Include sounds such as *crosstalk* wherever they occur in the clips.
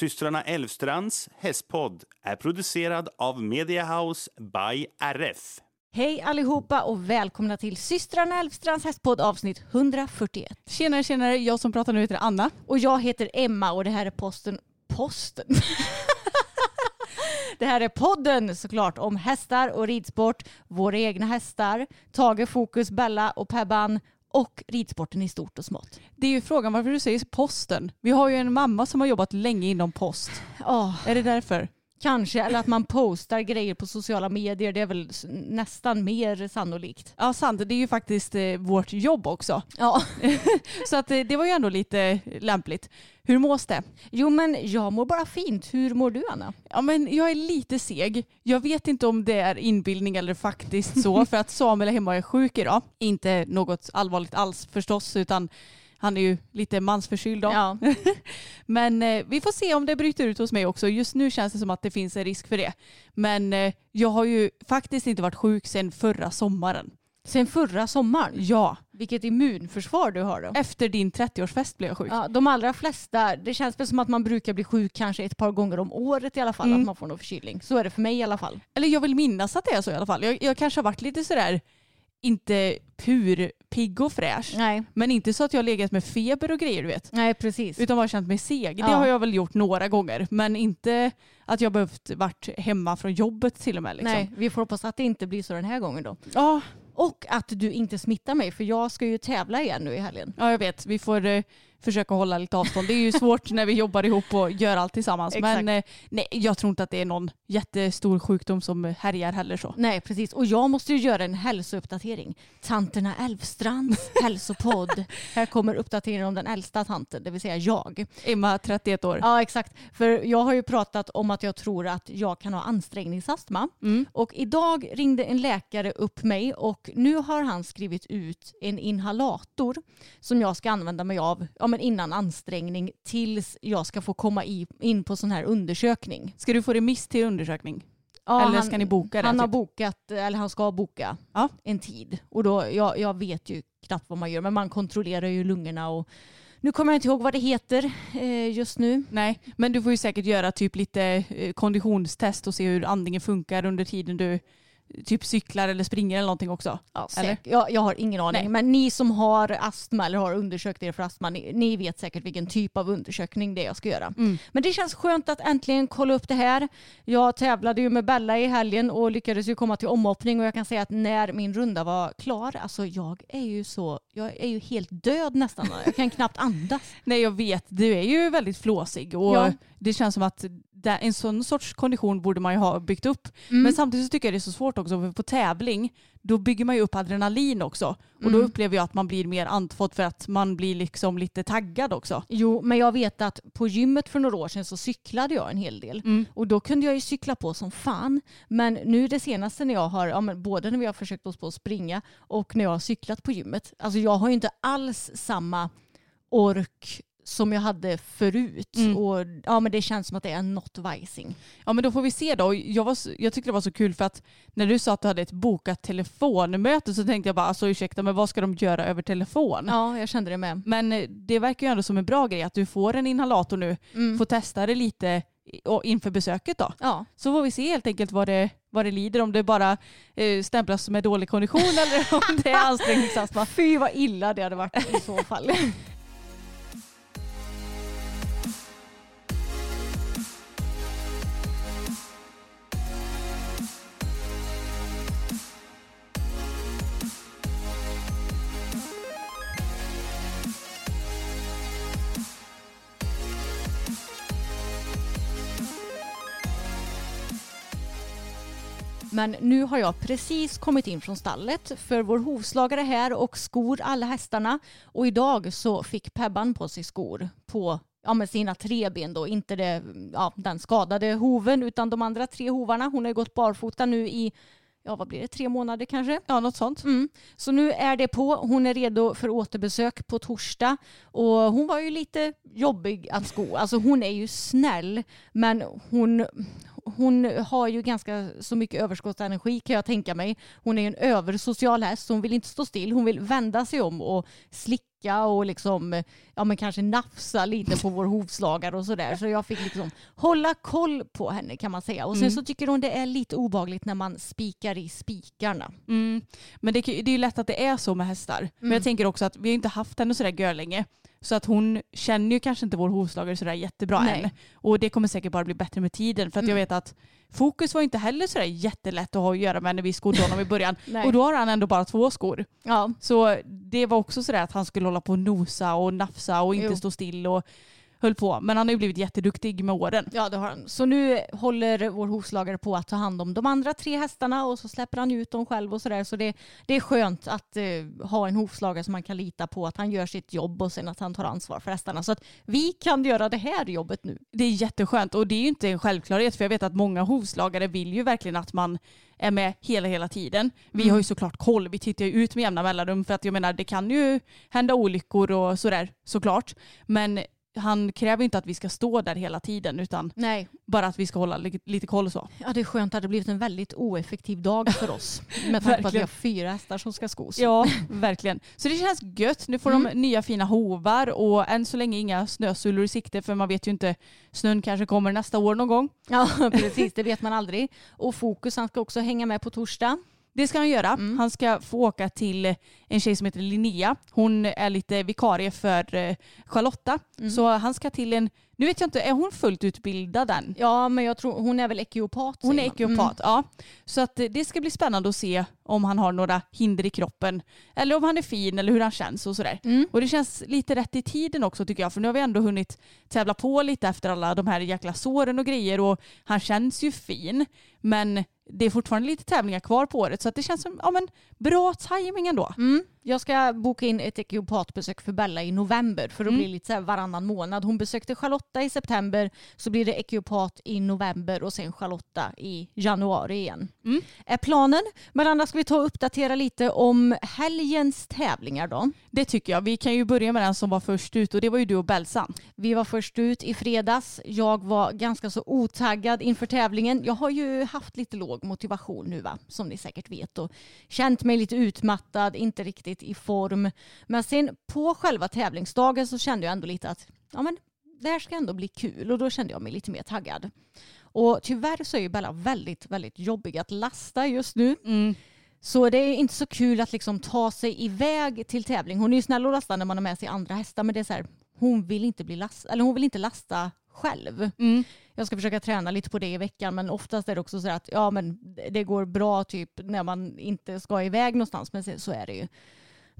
Systrarna Elvstrands hästpodd är producerad av Mediahouse by RF. Hej allihopa och välkomna till systrarna Elfstrands hästpodd avsnitt 141. Tjenare, tjenare. Jag som pratar nu heter Anna. Och jag heter Emma och det här är posten... Posten? *laughs* det här är podden såklart om hästar och ridsport, våra egna hästar, Tage, Fokus, Bella och Pebban och ridsporten i stort och smått. Det är ju frågan varför du säger posten. Vi har ju en mamma som har jobbat länge inom post. Oh, Är det därför? Kanske, eller att man postar grejer på sociala medier, det är väl nästan mer sannolikt. Ja, sant. Det är ju faktiskt eh, vårt jobb också. Ja. *laughs* Så att, eh, det var ju ändå lite lämpligt. Hur mås det? Jo men jag mår bara fint. Hur mår du Anna? Ja, men jag är lite seg. Jag vet inte om det är inbildning eller faktiskt så. *laughs* för att Samuel är hemma och är sjuk idag. Inte något allvarligt alls förstås, utan han är ju lite mansförkyld. Då. Ja. *laughs* Men eh, vi får se om det bryter ut hos mig också. Just nu känns det som att det finns en risk för det. Men eh, jag har ju faktiskt inte varit sjuk sedan förra sommaren. Sen förra sommaren. Ja, Vilket immunförsvar du har då. efter din 30-årsfest blev jag sjuk. Ja, de allra flesta, det känns väl som att man brukar bli sjuk kanske ett par gånger om året i alla fall, Mm. att man får någon förkylning. Så är det för mig i alla fall. Eller jag vill minnas att det är så i alla fall. Jag, jag kanske har varit lite sådär, inte pur pigg och fräsch. Nej, Men inte så att jag har legat med feber och grejer du vet. nej precis. Utan bara känt mig seg. Det Ja. har jag väl gjort några gånger. Men inte att jag behövt varit hemma från jobbet till och med. Liksom. Nej, vi får hoppas att det inte blir så den här gången då. Ja, Och att du inte smittar mig, för jag ska ju tävla igen nu i helgen. ja, jag vet. Vi får eh, försöka hålla lite avstånd. Det är ju svårt när vi jobbar ihop och gör allt tillsammans. Exakt. Men eh, nej, jag tror inte att det är någon jättestor sjukdom som härjar heller så. Nej, precis. Och jag måste ju göra en hälsouppdatering. Tanterna Elfstrands *laughs* hälsopodd. Här kommer uppdateringen om den äldsta tanten, det vill säga jag. Emma, 31 år. Ja, exakt. För jag har ju pratat om att jag tror att jag kan ha ansträngningsastma. Mm. Och idag ringde en läkare upp mig och nu har han skrivit ut en inhalator som jag ska använda mig av men innan ansträngning tills jag ska få komma i, in på sån här undersökning. Ska du få remiss till undersökning? Ja, Eller han- ska ni boka det? Han har typ? bokat, eller han ska boka Ja. en tid. Och då, jag, jag vet ju knappt vad man gör, men man kontrollerar ju lungorna och nu kommer jag inte ihåg vad det heter eh, just nu. Nej, men du får ju säkert göra typ lite eh, konditionstest och se hur andningen funkar under tiden du typ cyklar eller springer eller någonting också. Ja, Eller? Jag, jag har ingen aning. Nej. Men ni som har astma eller har undersökt er för astma, ni, ni vet säkert vilken typ av undersökning det är jag ska göra. Mm. Men det känns skönt att äntligen kolla upp det här. Jag tävlade ju med Bella i helgen och lyckades ju komma till omhoppning och jag kan säga att när min runda var klar, alltså jag är ju så, jag är ju helt död nästan. Jag kan knappt andas. *laughs* Nej jag vet, du är ju väldigt flåsig och Ja. det känns som att där, en sån sorts kondition borde man ju ha byggt upp. Mm. Men samtidigt så tycker jag det är så svårt också för på tävling då bygger man ju upp adrenalin också och då Mm. upplever jag att man blir mer andfådd för att man blir liksom lite taggad också. Jo, men jag vet att på gymmet för några år sedan så cyklade jag en hel del. Mm. Och då kunde jag ju cykla på som fan. Men nu det senaste när jag har, ja, men både när vi har försökt oss på att springa och när jag har cyklat på gymmet. Alltså jag har ju inte alls samma ork som jag hade förut. Mm. Och ja, men det känns som att det är något vajsing. Ja men då får vi se då. Jag, var, jag tyckte det var så kul för att när du sa att du hade ett bokat telefonmöte så tänkte jag bara alltså ursäkta men vad ska de göra över telefon? Ja, jag kände det med. Men eh, det verkar ju ändå som en bra grej att du får en inhalator nu, Mm. får testa det lite inför besöket då. Ja. Så får vi se helt enkelt vad det, vad det lider, om det bara eh, stämplas med dålig kondition eller om det är *laughs* ansträngningsastma. Fy vad illa det hade varit i så fall. *laughs* Men nu har jag precis kommit in från stallet för vår hovslagare är här och skor alla hästarna. Och idag så fick Pebban på sig skor på ja, med sina tre ben då, inte det, ja, den skadade hoven utan de andra tre hovarna. Hon har gått barfota nu i ja vad blir det, tre månader kanske? Ja, något sånt. Mm. Så nu är det på. Hon är redo för återbesök på torsdag. Och hon var ju lite jobbig att sko. Alltså hon är ju snäll men hon, hon har ju ganska så mycket överskottsenergi kan jag tänka mig. Hon är en översocial häst hon vill inte stå still. Hon vill vända sig om och slicka och liksom, ja men kanske nafsa lite på vår hovslagare och sådär. Så jag fick liksom hålla koll på henne kan man säga. Och sen Mm. så tycker hon det är lite obagligt när man spikar i spikarna. Mm. Men det, det är ju lätt att det är så med hästar. Men Mm. jag tänker också att vi har inte haft henne sådär görlänge. Så att hon känner ju kanske inte vår hovslagare sådär jättebra Nej. än. Och det kommer säkert bara bli bättre med tiden. För att jag Mm. vet att Fokus var inte heller sådär jättelätt att ha att göra med när vi skodde honom i början. *laughs* Och då har han ändå bara två skor. Ja, Så det var också sådär att han skulle hålla på och nosa och nafsa och inte Jo. stå still och höll på. Men han har ju blivit jätteduktig med åren. Ja, det har han. Så nu håller vår hovslagare på att ta hand om de andra tre hästarna och så släpper han ut dem själv och sådär. Så det, det är skönt att eh, ha en hovslagare som man kan lita på att han gör sitt jobb och sen att han tar ansvar för hästarna. Så att vi kan göra det här jobbet nu. Det är jätteskönt och det är ju inte en självklarhet för jag vet att många hovslagare vill ju verkligen att man är med hela hela tiden. Vi Mm. har ju såklart koll, vi tittar ju ut med jämna mellanrum för att jag menar det kan ju hända olyckor och sådär såklart. Men han kräver inte att vi ska stå där hela tiden utan Nej, bara att vi ska hålla li- lite koll så. ja, det är skönt att det blivit en väldigt oeffektiv dag för *laughs* oss. Med tanke på att vi har fyra hästar som ska skos. Ja, *laughs* verkligen. Så det känns gött. Nu får Mm. de nya fina hovar och än så länge inga snösulor i sikte för man vet ju inte, snön kanske kommer nästa år någon gång. Ja, *laughs* precis. Det vet man aldrig. Och Fokus han ska också hänga med på torsdag. Det ska han göra. Mm. Han ska få åka till en tjej som heter Linnea. Hon är lite vikarie för eh, Charlotta. Mm. Så han ska till en, nu vet jag inte, är hon fullt utbildad än? Ja, men jag tror hon är väl ekiopat. Hon är ekiopat, ja. Så att eh, det ska bli spännande att se om han har några hinder i kroppen. Eller om han är fin eller hur han känns och sådär. Mm. Och det känns lite rätt i tiden också tycker jag. För nu har vi ändå hunnit tävla på lite efter alla de här jäkla såren och grejer. Och han känns ju fin. Men det är fortfarande lite tävlingar kvar på året. Så att det känns som ja, men, bra timing ändå. Mm. Jag ska boka in ett ekiopatbesök för Bella i november för att Mm. bli lite så här varannan månad. Hon besökte Charlotta i september så blir det ekiopat i november och sen Charlotta i januari igen. Mm. Är planen. Men annars ska vi ta och uppdatera lite om helgens tävlingar då. Det tycker jag. Vi kan ju börja med den som var först ut och det var ju du och Belsan. Vi var först ut i fredags. Jag var ganska så otaggad inför tävlingen. Jag har ju haft lite låg motivation nu va, som ni säkert vet och känt mig lite utmattad, inte riktigt i form. Men sen på själva tävlingsdagen så kände jag ändå lite att ja, men det här ska ändå bli kul och då kände jag mig lite mer taggad. Och tyvärr så är ju Bella väldigt, väldigt jobbig att lasta just nu. Så det är inte så kul att liksom ta sig iväg till tävling. Hon är ju snäll att lasta när man har med sig andra hästar men det är så här, hon vill inte bli last, eller hon vill inte lasta själv. Jag ska försöka träna lite på det i veckan men oftast är det också så att ja men det går bra typ när man inte ska iväg någonstans men så är det ju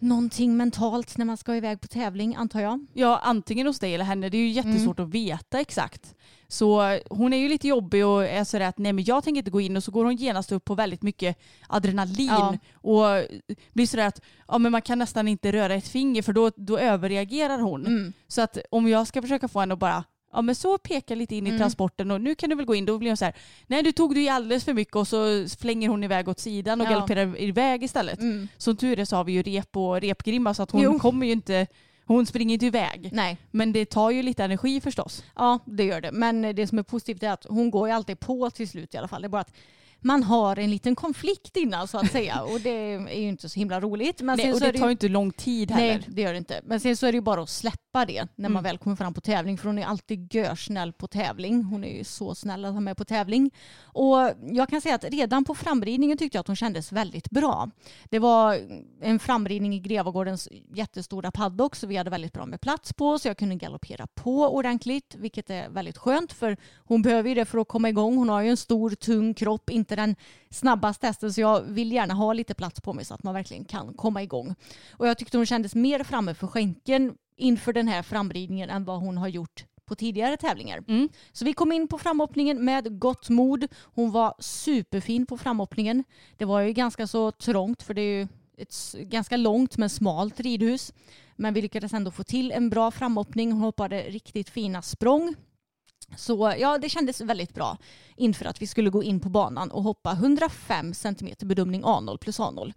någonting mentalt när man ska iväg på tävling antar jag. Ja, antingen hos dig eller henne. Det är ju jättesvårt att veta exakt. Så hon är ju lite jobbig och är sådär att nej men jag tänker inte gå in och så går hon genast upp på väldigt mycket adrenalin Ja. och blir sådär att ja, men man kan nästan inte röra ett finger för då, då överreagerar hon. Mm. Så att om jag ska försöka få henne att bara Ja men så peka lite in i Mm. transporten och nu kan du väl gå in. Då blir hon så här, nej du tog du i alldeles för mycket och så flänger hon iväg åt sidan och Ja. galopperar iväg istället. Mm. Som tur är så har vi ju rep och repgrimma så att hon Jo. kommer ju inte, hon springer inte iväg. Nej, Men det tar ju lite energi förstås. ja det gör det. Men det som är positivt är att hon går ju alltid på till slut i alla fall. Det är bara att man har en liten konflikt innan så att säga *laughs* och det är ju inte så himla roligt. Men Nej, och så det tar ju ju... inte lång tid heller. Nej, det gör det inte. Men sen så är det ju bara att släppa det när man Mm. väl kommer fram på tävling. För hon är alltid görsnäll på tävling. Hon är ju så snäll att ha med på tävling. Och jag kan säga att redan på framridningen tyckte jag att hon kändes väldigt bra. Det var en framridning i Grevagårdens jättestora paddock så vi hade väldigt bra med plats på så jag kunde galoppera på ordentligt vilket är väldigt skönt för hon behöver ju det för att komma igång. Hon har ju en stor tung kropp, inte den snabbaste hästen så jag vill gärna ha lite plats på mig så att man verkligen kan komma igång. Och jag tyckte hon kändes mer framme för skänken inför den här framridningen än vad hon har gjort på tidigare tävlingar. Mm. Så vi kom in på framhoppningen med gott mod. Hon var superfin på framhoppningen. Det var ju ganska så trångt för det är ju ett ganska långt men smalt ridhus. Men vi lyckades ändå få till en bra framhoppning. Hon hoppade riktigt fina språng. Så ja, det kändes väldigt bra inför att vi skulle gå in på banan och hoppa 105 cm bedömning A0 plus A0.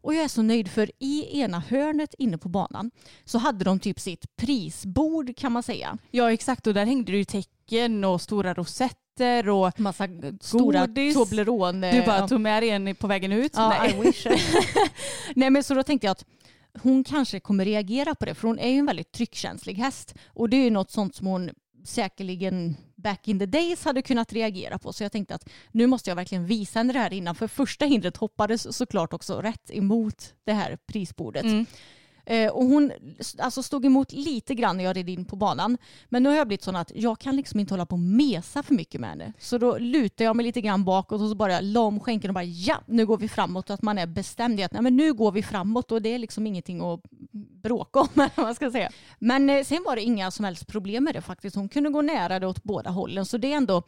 Och jag är så nöjd för i ena hörnet inne på banan så hade de typ sitt prisbord kan man säga. Ja exakt och där hängde det ju tecken och stora rosetter och Massa stora Godis. Toblerone. du bara tog med dig en på vägen ut. Ja, Nej. I wish. *laughs* Nej men så då tänkte jag att hon kanske kommer reagera på det för hon är ju en väldigt tryckkänslig häst och det är ju något sånt som hon säkerligen back in the days hade kunnat reagera på så jag tänkte att nu måste jag verkligen visa henne det här innan för första hindret hoppades såklart också rätt emot det här prisbordet. Mm. Eh, och hon alltså, stod emot lite grann när jag red in på banan. Men nu har jag blivit sån att jag kan liksom inte hålla på och mesa för mycket med henne. Så då lutar jag mig lite grann bakåt och så bara la om skänken och bara ja, nu går vi framåt. Och att man är bestämd i att nej, men nu går vi framåt och det är liksom ingenting att bråka om. *laughs* eller vad man ska säga. Men eh, sen var det inga som helst problem med det faktiskt. Hon kunde gå nära det åt båda hållen. Så det är ändå,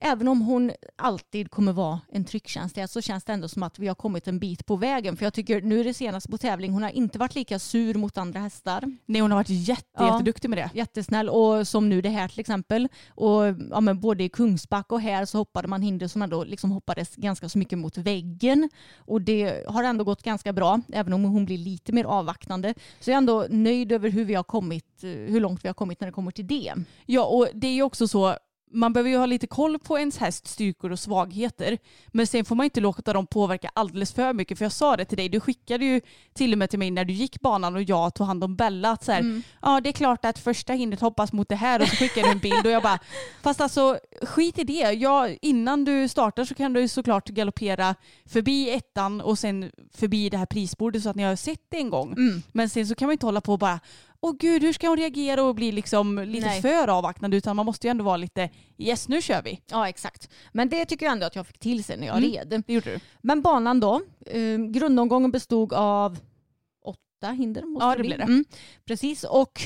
även om hon alltid kommer vara en tryckkänslighet så känns det ändå som att vi har kommit en bit på vägen. För jag tycker nu det senast på tävling, hon har inte varit lika sur mot andra hästar. Nej hon har varit jätte, Ja. jätteduktig med det. Jättesnäll och som nu det här till exempel. Och ja, men både i Kungsback och här så hoppade man hinder som ändå liksom hoppades ganska så mycket mot väggen. Och det har ändå gått ganska bra, även om hon blir lite mer avvaktande. Så jag är ändå nöjd över hur vi har kommit, eh, hur långt vi har kommit när det kommer till det. Ja och det är ju också så man behöver ju ha lite koll på ens hästs styrkor och svagheter. Men sen får man inte låta dem påverka alldeles för mycket. För jag sa det till dig, du skickade ju till och med till mig när du gick banan och jag tog hand om Bella att så här, ja det är klart att första hindret hoppas mot det här och så skickade du en bild och jag bara, *laughs* fast alltså skit i det. Ja, innan du startar så kan du såklart galoppera förbi ettan och sen förbi det här prisbordet så att ni har sett det en gång. Men sen så kan man inte hålla på och bara åh gud hur ska hon reagera och bli liksom lite Nej. för avvaktande utan man måste ju ändå vara lite yes nu kör vi. Ja exakt. Men det tycker jag ändå att jag fick till sig när jag Mm. red. Det gjorde du. Men banan då, eh, grundomgången bestod av åtta hinder. Måste Ja, det bli. blir det. Mm, precis, och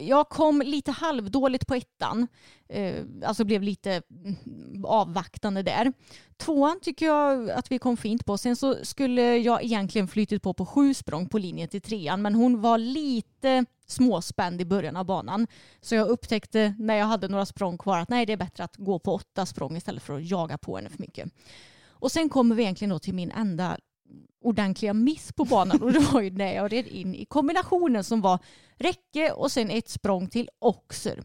jag kom lite halvdåligt på ettan. Eh, alltså blev lite mm, avvaktande där. Tvåan tycker jag att vi kom fint på. Sen så skulle jag egentligen flyttit på på sju språng på linjen till trean men hon var lite småspänd i början av banan. Så jag upptäckte när jag hade några språng kvar att nej det är bättre att gå på åtta språng istället för att jaga på henne för mycket. Och sen kommer vi egentligen då till min enda ordentliga miss på banan och det var ju när jag red in i kombinationen som var räcke och sen ett språng till oxer.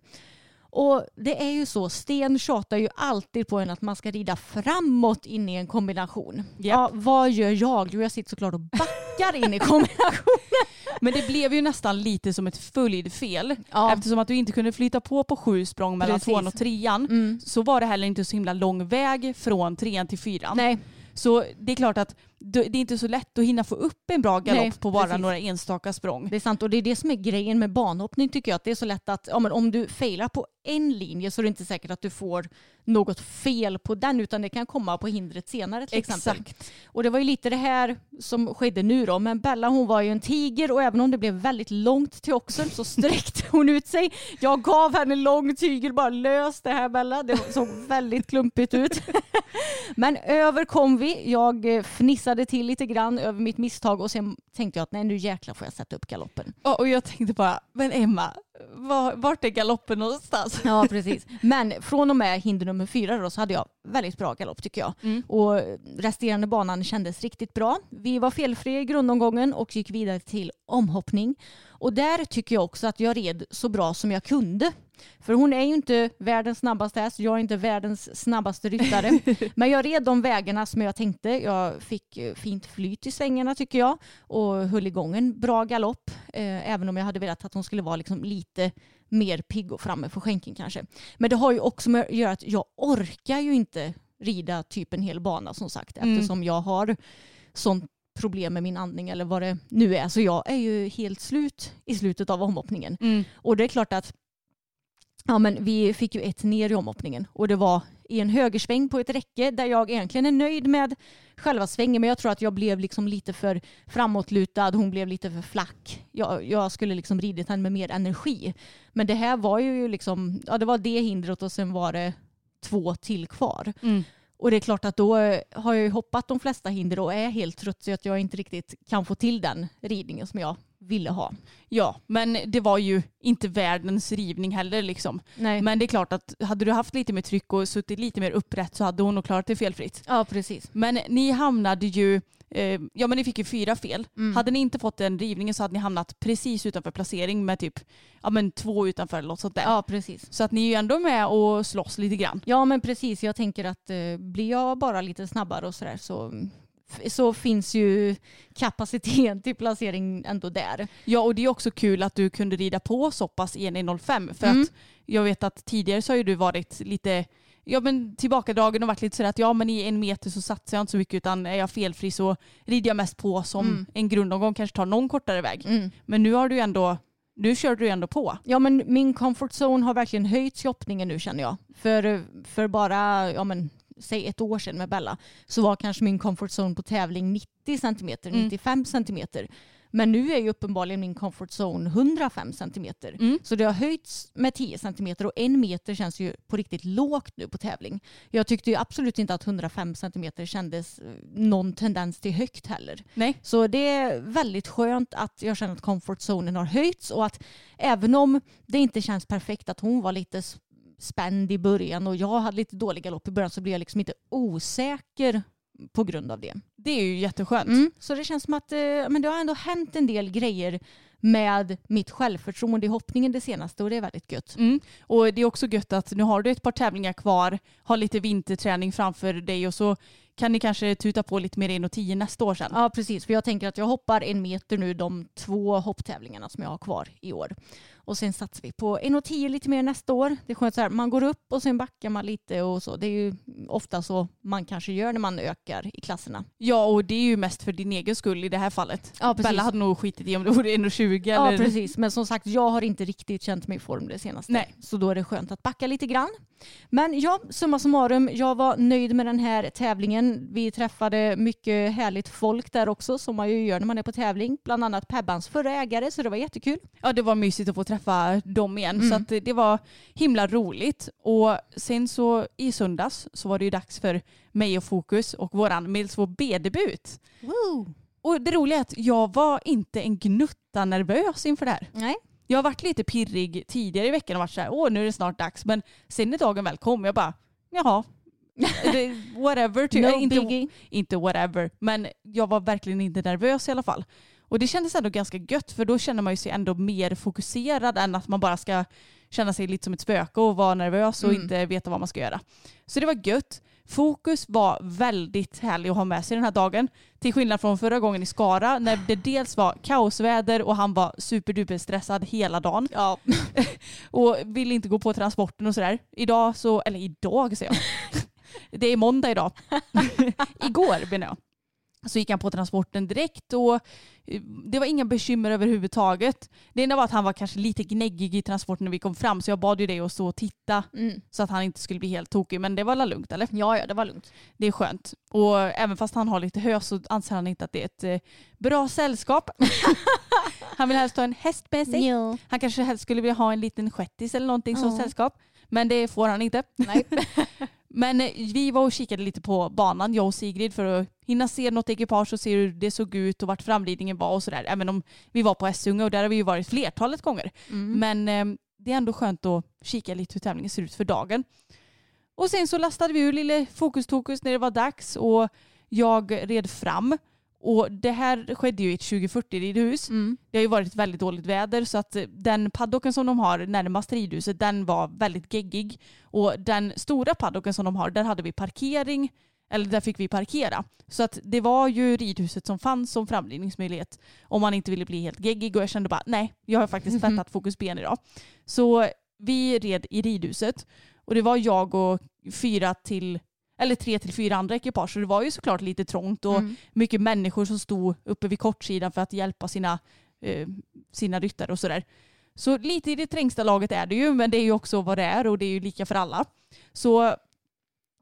Och det är ju så, Sten tjatar ju alltid på en att man ska rida framåt in i en kombination. Ja, vad gör jag? Jo, jag sitter såklart och backar in i *laughs* kombinationen. Men det blev ju nästan lite som ett följdfel. Ja. Eftersom att du inte kunde flytta på på sju språng mellan Precis. tvåan och trean Mm. så var det heller inte så himla lång väg från trean till fyran. Nej, Så det är klart att det är inte så lätt att hinna få upp en bra galopp Nej, på bara precis. några enstaka språng. det är sant och det är det som är grejen med banhoppning tycker jag. Att det är så lätt att ja, men om du failar på en linje så är det inte säkert att du får något fel på den utan det kan komma på hindret senare till exempel. Exakt. Och det var ju lite det här som skedde nu då. Men Bella hon var ju en tiger och även om det blev väldigt långt till oxen så sträckte hon ut sig. Jag gav henne lång tygel, bara lös det här Bella. Det såg väldigt klumpigt ut. *laughs* Men över kom vi. Jag eh, fnissade till lite grann över mitt misstag och sen tänkte jag att nej nu jäklar får jag sätta upp galoppen. Och jag tänkte bara, men Emma, var, vart är galoppen någonstans? Ja precis. Men från och med hinder nummer fyra då så hade jag väldigt bra galopp tycker jag. Mm. Och resterande banan kändes riktigt bra. Vi var felfria i grundomgången och gick vidare till omhoppning. Och där tycker jag också att jag red så bra som jag kunde. För hon är ju inte världens snabbaste häst, jag är inte världens snabbaste ryttare. *laughs* Men jag red de vägarna som jag tänkte. Jag fick eh, fint flyt i svängarna tycker jag och höll igång en bra galopp. Eh, även om jag hade velat att hon skulle vara liksom lite mer pigg och framme för skänken kanske. Men det har ju också med att göra att jag orkar ju inte rida typ en hel bana som sagt Mm. eftersom jag har sånt problem med min andning eller vad det nu är. Så jag är ju helt slut i slutet av omhoppningen. Mm. Och det är klart att ja, men vi fick ju ett ner i omhoppningen och det var i en högersväng på ett räcke där jag egentligen är nöjd med själva svängen men jag tror att jag blev liksom lite för framåtlutad, hon blev lite för flack. Jag, jag skulle liksom ridit henne med mer energi. Men det här var ju liksom, ja det var det hindret och sen var det två till kvar. Mm. Och det är klart att då eh, har jag ju hoppat de flesta hinder och är helt trött så att jag inte riktigt kan få till den ridningen som jag ville ha. Ja, men det var ju inte världens rivning heller liksom. Nej. Men det är klart att hade du haft lite mer tryck och suttit lite mer upprätt så hade hon nog klarat det felfritt. Ja, precis. Men ni hamnade ju, eh, ja men ni fick ju fyra fel. Mm. Hade ni inte fått den rivningen så hade ni hamnat precis utanför placering med typ ja, men två utanför eller något sånt där. Ja, precis. Så att ni är ju ändå med och slåss lite grann. Ja, men precis. Jag tänker att eh, blir jag bara lite snabbare och sådär så, så finns ju kapacitet till placering ändå där. Ja och det är också kul att du kunde rida på så pass i en 1.05 för Mm. att jag vet att tidigare så har ju du varit lite ja, men tillbakadragen och varit lite sådär att ja men i en meter så satsar jag inte så mycket utan är jag felfri så rider jag mest på som Mm. en grundomgång kanske tar någon kortare väg. Mm. Men nu har du ändå, nu kör du ändå på. Ja, men min comfort zone har verkligen höjts i hoppningen nu känner jag. För, för bara, ja men säg ett år sedan med Bella så var kanske min comfort zone på tävling 90 centimeter, Mm. 95 centimeter. Men nu är ju uppenbarligen min comfort zone 105 centimeter. Mm. Så det har höjts med 10 centimeter och en meter känns ju på riktigt lågt nu på tävling. Jag tyckte ju absolut inte att 105 centimeter kändes eh, någon tendens till högt heller. Nej. Så det är väldigt skönt att jag känner att comfort zonen har höjts och att även om det inte känns perfekt att hon var lite spänd i början och jag hade lite dålig galopp i början så blir jag liksom inte osäker på grund av det. Det är ju jätteskönt. Mm. Så det känns som att eh, men det har ändå hänt en del grejer med mitt självförtroende i hoppningen det senaste och det är väldigt gött. Mm. Och det är också gött att nu har du ett par tävlingar kvar, har lite vinterträning framför dig och så kan ni kanske tuta på lite mer 1,10 nästa år sen. Ja precis, för jag tänker att jag hoppar en meter nu de två hopptävlingarna som jag har kvar i år. Och sen satsar vi på 1,10 lite mer nästa år. Det är skönt så här, man går upp och sen backar man lite och så. Det är ju ofta så man kanske gör när man ökar i klasserna. Ja och det är ju mest för din egen skull i det här fallet. Ja, precis. Bella hade nog skitit i om det vore 1,20 Ja eller... precis, men som sagt jag har inte riktigt känt mig i form det senaste. Nej. Så då är det skönt att backa lite grann. Men ja, summa summarum, jag var nöjd med den här tävlingen. Vi träffade mycket härligt folk där också som man ju gör när man är på tävling. Bland annat Pebbans förra ägare så det var jättekul. Ja det var mysigt att få träffa dem igen Mm. så att det- var himla roligt. Och sen så i söndags så var det ju dags för mig och Fokus och våran Milsvå B-debut. Och det roliga är att jag var inte en gnutta nervös inför det här. Nej. Jag har varit lite pirrig tidigare i veckan och varit så här, åh nu är det snart dags. Men sen när dagen väl kom, jag bara, jaha, *laughs* whatever. Ty- No inte, inte whatever, men jag var verkligen inte nervös i alla fall. Och det kändes ändå ganska gött för då känner man ju sig ändå mer fokuserad än att man bara ska känna sig lite som ett spöke och vara nervös och Mm. inte veta vad man ska göra. Så det var gött. Fokus var väldigt härlig att ha med sig den här dagen. Till skillnad från förra gången i Skara när det dels var kaosväder och han var superduper stressad hela dagen. Ja. *laughs* Och ville inte gå på transporten och sådär. Idag så, eller idag säger jag. *laughs* Det är måndag idag. *laughs* Igår menar jag. Så gick han på transporten direkt och eh, det var inga bekymmer överhuvudtaget. Det enda var att han var kanske lite gnäggig i transporten när vi kom fram så jag bad ju dig att stå och titta Mm. så att han inte skulle bli helt tokig. Men det var alla lugnt eller? ja, ja, det var lugnt. Det är skönt. Och även fast han har lite hö så anser han inte att det är ett eh, bra sällskap. *laughs* han vill helst ha en häst med sig. Ja. Han kanske helst skulle vilja ha en liten shettis eller någonting som Ja. sällskap. Men det får han inte. Nej. *laughs* Men eh, vi var och kikade lite på banan, jag och Sigrid, för att hinna se något ekipage och se hur det såg ut och vart framridningen var och sådär. Även om vi var på Essunga och där har vi ju varit flertalet gånger. Mm. Men eh, det är ändå skönt att kika lite hur tävlingen ser ut för dagen. Och sen så lastade vi ur lille fokus-tokus när det var dags och jag red fram. Och det här skedde ju i ett 2040 ridhus. Mm. Det har ju varit väldigt dåligt väder så att eh, den paddocken som de har närmast ridhuset den var väldigt geggig. Och den stora paddocken som de har där hade vi parkering eller där fick vi parkera. Så att det var ju ridhuset som fanns som framridningsmöjlighet om man inte ville bli helt geggig och jag kände bara nej, jag har faktiskt *laughs* tvättat Fokus ben idag. Så vi red i ridhuset och det var jag och fyra till eller tre till fyra andra ekipage så det var ju såklart lite trångt och Mm. mycket människor som stod uppe vid kortsidan för att hjälpa sina, eh, sina ryttare och sådär. Så lite i det trängsta laget är det ju men det är ju också vad det är och det är ju lika för alla. Så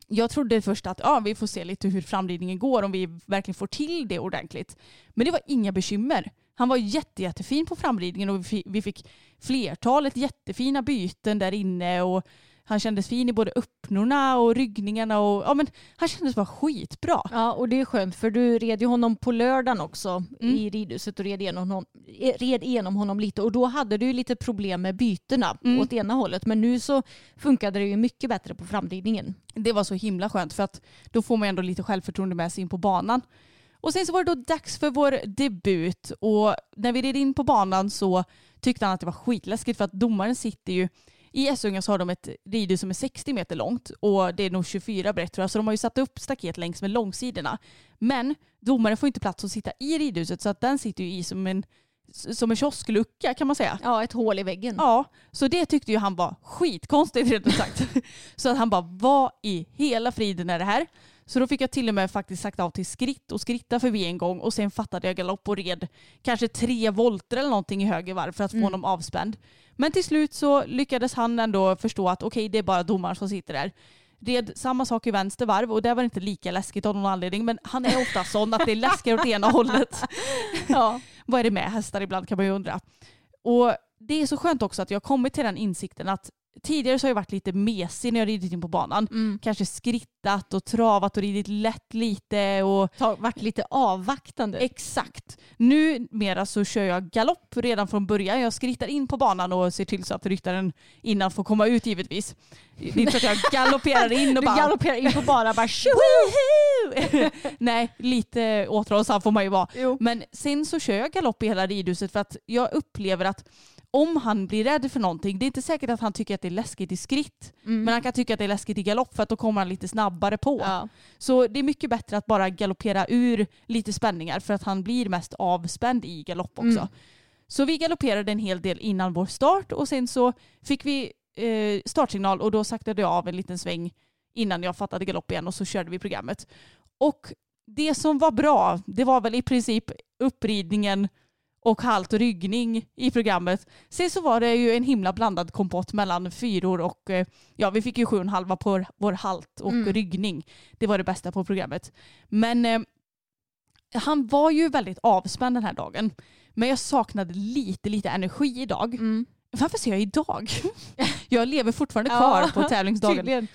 jag trodde först att ja, vi får se lite hur framridningen går, om vi verkligen får till det ordentligt. Men det var inga bekymmer. Han var jätte, jättefin på framridningen och vi fick, flertalet jättefina byten där inne och han kändes fin i både öppnorna och ryggningarna och ja, men han kändes bara skitbra. Ja, och det är skönt för du red ju honom på lördagen också Mm. i ridhuset och red igenom, honom, eh, red igenom honom lite och då hade du ju lite problem med bytena Mm. åt ena hållet men nu så funkade det ju mycket bättre på framridningen. Det var så himla skönt för att då får man ändå lite självförtroende med sig in på banan. Och sen så var det då dags för vår debut och när vi red in på banan så tyckte han att det var skitläskigt för att domaren sitter ju i Essunga så har de ett ridhus som är 60 meter långt och det är nog 24 brett tror jag så de har ju satt upp staket längs med långsidorna. Men domaren får inte plats att sitta i ridhuset så att den sitter ju i som en, som en kiosklucka kan man säga. Ja, ett hål i väggen. Ja, så det tyckte ju han var skitkonstigt rent ut sagt. *laughs* så att han bara, vad i hela friden är det här? Så då fick jag till och med faktiskt sagt av till skritt och skritta förbi en gång och sen fattade jag galopp och red kanske tre volter eller någonting i höger varv för att få honom avspänd. Men till slut så lyckades han ändå förstå att okej det är bara domaren som sitter där. Red samma sak i vänster varv och det var inte lika läskigt av någon anledning men han är ofta sån att det är läskigare åt ena hållet. *laughs* Ja. Vad är det med hästar ibland kan man ju undra. Och det är så skönt också att jag har kommit till den insikten att tidigare så har jag varit lite mesig när jag ridit in på banan. Mm. Kanske skrittat och travat och ridit lätt lite och varit lite avvaktande. Exakt. Numera så kör jag galopp redan från början. Jag skrittar in på banan och ser till så att ryttaren innan får komma ut givetvis. Det är inte så att jag *laughs* galopperar in och du bara galopperar in på bara *laughs* bara! Nej, lite återhållsam får man ju vara. Jo. Men sen så kör jag galopp i hela ridhuset för att jag upplever att om han blir rädd för någonting, det är inte säkert att han tycker att det är läskigt i skritt, men han kan tycka att det är läskigt i galopp för att då kommer han lite snabbare på. Ja. Så det är mycket bättre att bara galoppera ur lite spänningar för att han blir mest avspänd i galopp också. Mm. Så vi galopperade en hel del innan vår start och sen så fick vi eh, startsignal och då saktade jag av en liten sväng innan jag fattade galopp igen och så körde vi programmet. Och det som var bra, det var väl i princip uppridningen och halt och ryggning i programmet. Sen så var det ju en himla blandad kompott mellan fyror och eh, ja, vi fick ju sju och en halva på vår halt och Mm. ryggning. Det var det bästa på programmet. Men eh, han var ju väldigt avspänd den här dagen. Men jag saknade lite, lite energi idag. Mm. Varför säger jag idag? *laughs* jag lever fortfarande Ja, kvar på tävlingsdagen. Tydligen.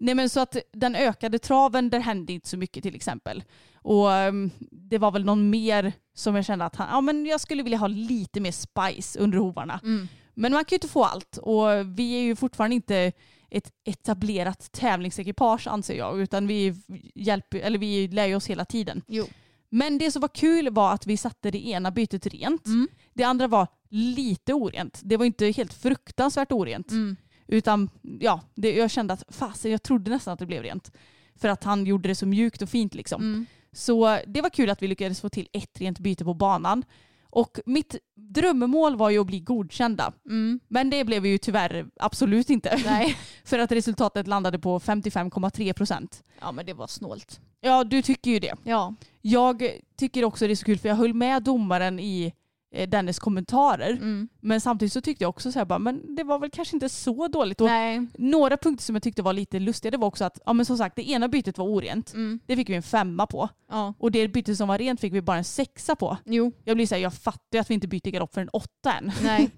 Nej men så att den ökade traven, där hände inte så mycket till exempel. Och ehm, det var väl någon mer som jag kände att han, ja, men jag skulle vilja ha lite mer spice under hovarna. Mm. Men man kan ju inte få allt och vi är ju fortfarande inte ett etablerat tävlingsekipage anser jag utan vi, hjälper, eller vi lär ju oss hela tiden. Jo. Men det som var kul var att vi satte det ena bytet rent. Mm. Det andra var lite orent. Det var inte helt fruktansvärt orent. Mm. Utan ja, det, jag kände att fasen jag trodde nästan att det blev rent. För att han gjorde det så mjukt och fint liksom. Mm. Så det var kul att vi lyckades få till ett rent byte på banan. Och mitt drömmål var ju att bli godkända. Mm. Men det blev vi ju tyvärr absolut inte. *laughs* För att resultatet landade på 55,3 procent. Ja men det var snålt. Ja, du tycker ju det. Ja. Jag tycker också det är så kul för jag höll med domaren i eh, dennes kommentarer. Mm. Men samtidigt så tyckte jag också så här bara, men det var väl kanske inte så dåligt. Några punkter som jag tyckte var lite lustiga det var också att, ja men som sagt det ena bytet var orent. Mm. Det fick vi en femma på. Ja. Och det bytet som var rent fick vi bara en sexa på. Jo. Jag blir så här, jag fattar att vi inte byter galopp för en åtta än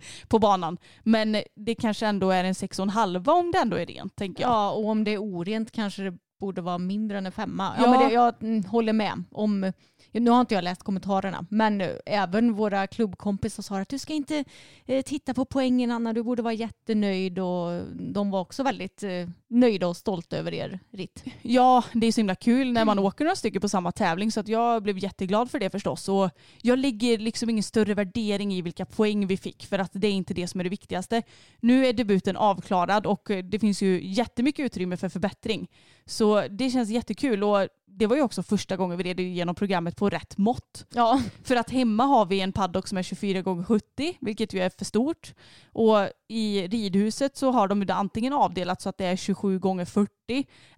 *laughs* på banan. Men det kanske ändå är en sex och en halva om det ändå är rent tänker jag. Ja och om det är orent kanske det borde vara mindre än en femma. Ja, Ja. men det, jag mm, håller med. Om, nu har inte jag läst kommentarerna men även våra klubbkompisar sa att du ska inte eh, titta på poängen Anna, du borde vara jättenöjd och de var också väldigt eh, nöjda och stolta över er ritt. Ja, det är så himla kul när man åker några stycken på samma tävling så att jag blev jätteglad för det förstås. Och jag lägger liksom ingen större värdering i vilka poäng vi fick för att det är inte det som är det viktigaste. Nu är debuten avklarad och det finns ju jättemycket utrymme för förbättring. Så det känns jättekul och det var ju också första gången vi red igenom programmet på rätt mått. Ja. För att hemma har vi en paddock som är 24 gånger 70 vilket ju är för stort. Och i ridhuset så har de antingen avdelat så att det är 27 gånger 40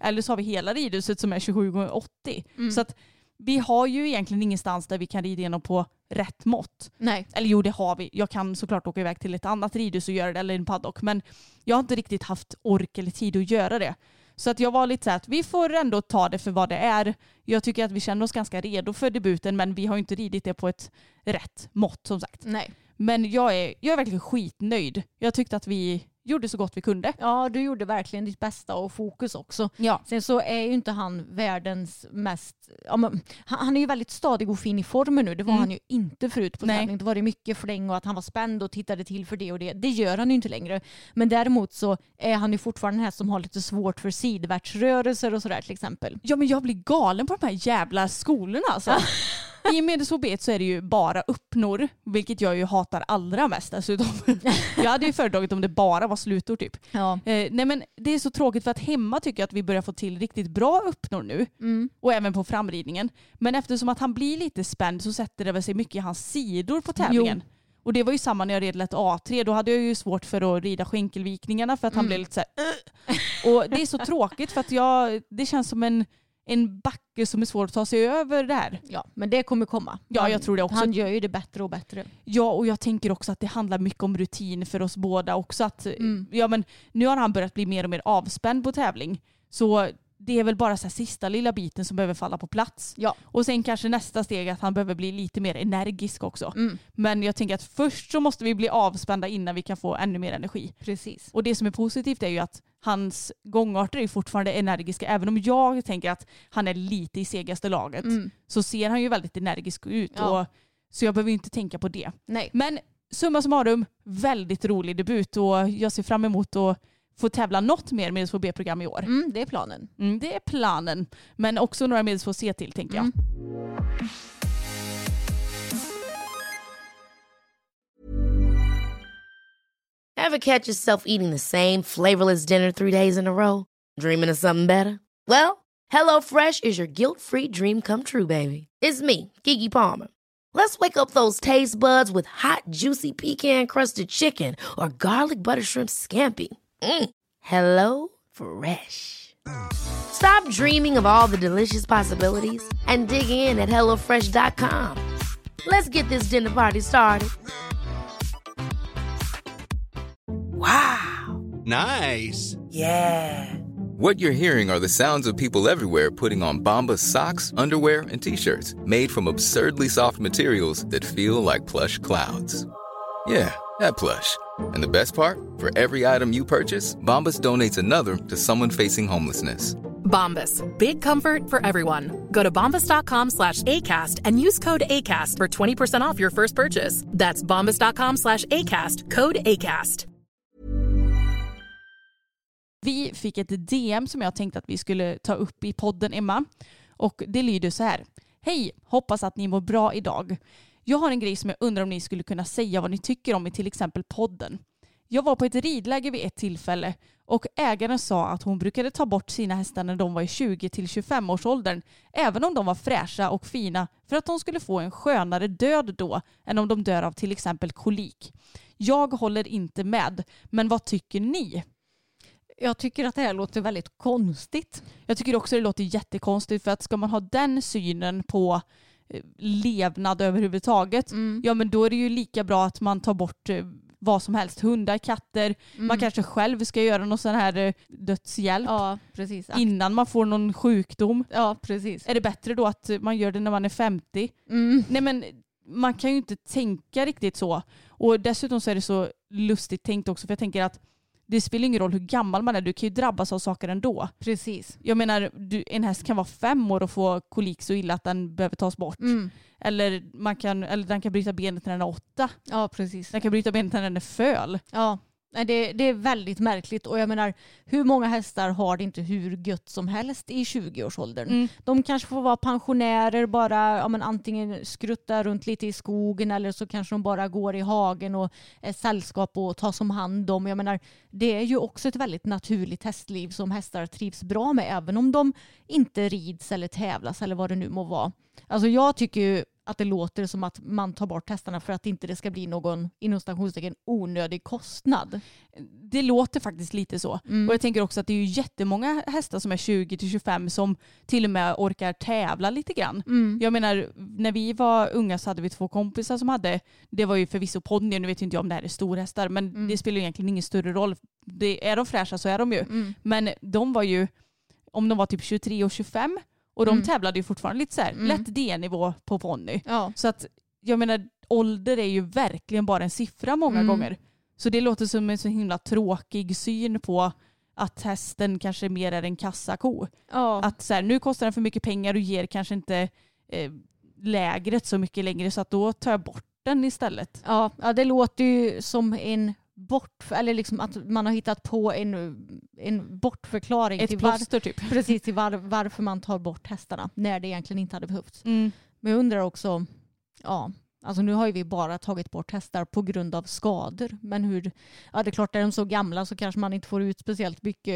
eller så har vi hela ridhuset som är 27 gånger 80. Så att vi har ju egentligen ingenstans där vi kan rida igenom på rätt mått. Nej. Eller jo, det har vi. Jag kan såklart åka iväg till ett annat ridhus och göra det eller en paddock. Men jag har inte riktigt haft ork eller tid att göra det. Så att jag var lite så här att vi får ändå ta det för vad det är. Jag tycker att vi känner oss ganska redo för debuten men vi har inte ridit det på ett rätt mått som sagt. Nej. Men jag är, jag är verkligen skitnöjd. Jag tyckte att vi gjorde så gott vi kunde. Ja, du gjorde verkligen ditt bästa och fokus också. Ja. Sen så är ju inte han världens mest... Ja, men, han, är ju väldigt stadig och fin i formen nu. Det var Mm. han ju inte förut på tävling. Då var det mycket fläng och att han var spänd och tittade till för det och det. Det gör han ju inte längre. Men däremot så är han ju fortfarande den här som har lite svårt för sidvärtsrörelser och sådär till exempel. Ja men jag blir galen på de här jävla skolorna alltså. *laughs* I medelsb så är det ju bara uppnor, vilket jag ju hatar allra mest dessutom. *laughs* jag hade ju föredragit om det bara var slutord typ. Ja. Eh, nej men det är så tråkigt för att hemma tycker jag att vi börjar få till riktigt bra uppnor nu. Mm. Och även på framridningen. Men eftersom att han blir lite spänd så sätter det väl sig mycket i hans sidor på tävlingen. Och det var ju samma när jag red lätt A3. Då hade jag ju svårt för att rida skänkelvikningarna för att han Mm. blev lite så här, "Ugh." Och det är så tråkigt för att jag, det känns som en, en backe som är svår att ta sig över det här. ja, men det kommer komma. Ja, Han- jag tror det också. Han gör ju det bättre och bättre. Ja, och jag tänker också att det handlar mycket om rutin för oss båda också. Att, Mm. ja, men nu har han börjat bli mer och mer avspänd på tävling. Så det är väl bara så sista lilla biten som behöver falla på plats. Ja. Och sen kanske nästa steg att han behöver bli lite mer energisk också. Mm. Men jag tänker att först så måste vi bli avspända innan vi kan få ännu mer energi. Precis. Och det som är positivt är ju att hans gångarter är fortfarande energiska. Även om jag tänker att han är lite i segaste laget Mm. så ser han ju väldigt energisk ut. Ja. Och, så jag behöver inte tänka på det. Nej. Men summa summarum, väldigt rolig debut och jag ser fram emot att få tävla något mer med B-program i år. Mm, det är planen. Mm, det är planen. Men också några medels få se till tänker jag. Mm. Ever catch yourself eating the same flavorless dinner three days in a row? Dreaming of something better? Well, HelloFresh is your guilt-free dream come true, baby. It's me, Kiki Palmer. Let's wake up those taste buds with hot, juicy pecan-crusted chicken or garlic butter shrimp scampi. Mm. Hello Fresh. Stop dreaming of all the delicious possibilities and dig in at HelloFresh.com. Let's get this dinner party started. Wow. Nice. Yeah. What you're hearing are the sounds of people everywhere putting on Bombas socks, underwear, and t-shirts made from absurdly soft materials that feel like plush clouds. Yeah, that plush. And the best part? For every item you purchase, Bombas donates another to someone facing homelessness. Bombas. Big comfort for everyone. Go to bombas.com slash ACAST and use code ACAST for 20% off your first purchase. That's bombas.com slash ACAST. Code ACAST. Vi fick ett DM som jag tänkte att vi skulle ta upp i podden Emma. Och det lyder så här. Hej, hoppas att ni mår bra idag. Jag har en grej som jag undrar om ni skulle kunna säga vad ni tycker om i till exempel podden. Jag var på ett ridläger vid ett tillfälle och ägaren sa att hon brukade ta bort sina hästar när de var i 20-25 års åldern även om de var fräscha och fina för att de skulle få en skönare död då än om de dör av till exempel kolik. Jag håller inte med, men vad tycker ni? Jag tycker att det här låter väldigt konstigt. Jag tycker också det låter jättekonstigt för att ska man ha den synen på levnad överhuvudtaget, Mm. ja men då är det ju lika bra att man tar bort eh, vad som helst, hundar, katter, Mm. man kanske själv ska göra någon sån här eh, dödshjälp Ja, precis. innan man får någon sjukdom. Ja, precis. Är det bättre då att man gör det när man är 50? Mm. Nej men man kan ju inte tänka riktigt så. Och dessutom så är det så lustigt tänkt också för jag tänker att det spelar ingen roll hur gammal man är, du kan ju drabbas av saker ändå. Precis. Jag menar, du, en häst kan vara fem år och få kolik så illa att den behöver tas bort. Mm. Eller, man kan, eller den kan bryta benet när den är åtta. Ja, precis. Den kan bryta benet när den är föl. Ja, nej, det, det är väldigt märkligt och jag menar hur många hästar har det inte hur gött som helst i 20-årsåldern? Mm. De kanske får vara pensionärer bara, ja, men antingen skrutta runt lite i skogen eller så kanske de bara går i hagen och är sällskap och tas om hand om. Jag menar, det är ju också ett väldigt naturligt hästliv som hästar trivs bra med även om de inte rids eller tävlas eller vad det nu må vara. Alltså jag tycker ju att det låter som att man tar bort hästarna för att inte det ska bli någon inom stationstecken onödig kostnad. Det låter faktiskt lite så. Mm. Och jag tänker också att det är ju jättemånga hästar som är 20-25 som till och med orkar tävla lite grann. Mm. Jag menar, när vi var unga så hade vi två kompisar som hade, det var ju förvisso ponnyer, nu vet inte jag om det här är storhästar, men Mm. det spelar ju egentligen ingen större roll det, är de fräscha så är de ju. Mm. Men de var ju, om de var typ 23 och 25 och de Mm. tävlade ju fortfarande lite så här, Mm. lätt D-nivå på ponny. Ja. Så att jag menar ålder är ju verkligen bara en siffra många Mm. gånger. Så det låter som en så himla tråkig syn på att hästen kanske mer är en kassako. Ja. Att så här, nu kostar den för mycket pengar och ger kanske inte eh, lägret så mycket längre så att då tar jag bort den istället. Ja, ja, det låter ju som en bort, eller liksom att man har hittat på en, en bortförklaring Ett till, var, plåster typ. *laughs* precis till var, varför man tar bort hästarna när det egentligen inte hade behövts. Mm. Men jag undrar också, ja, alltså nu har ju vi bara tagit bort hästar på grund av skador. Men hur, ja det är klart är de så gamla så kanske man inte får ut speciellt mycket.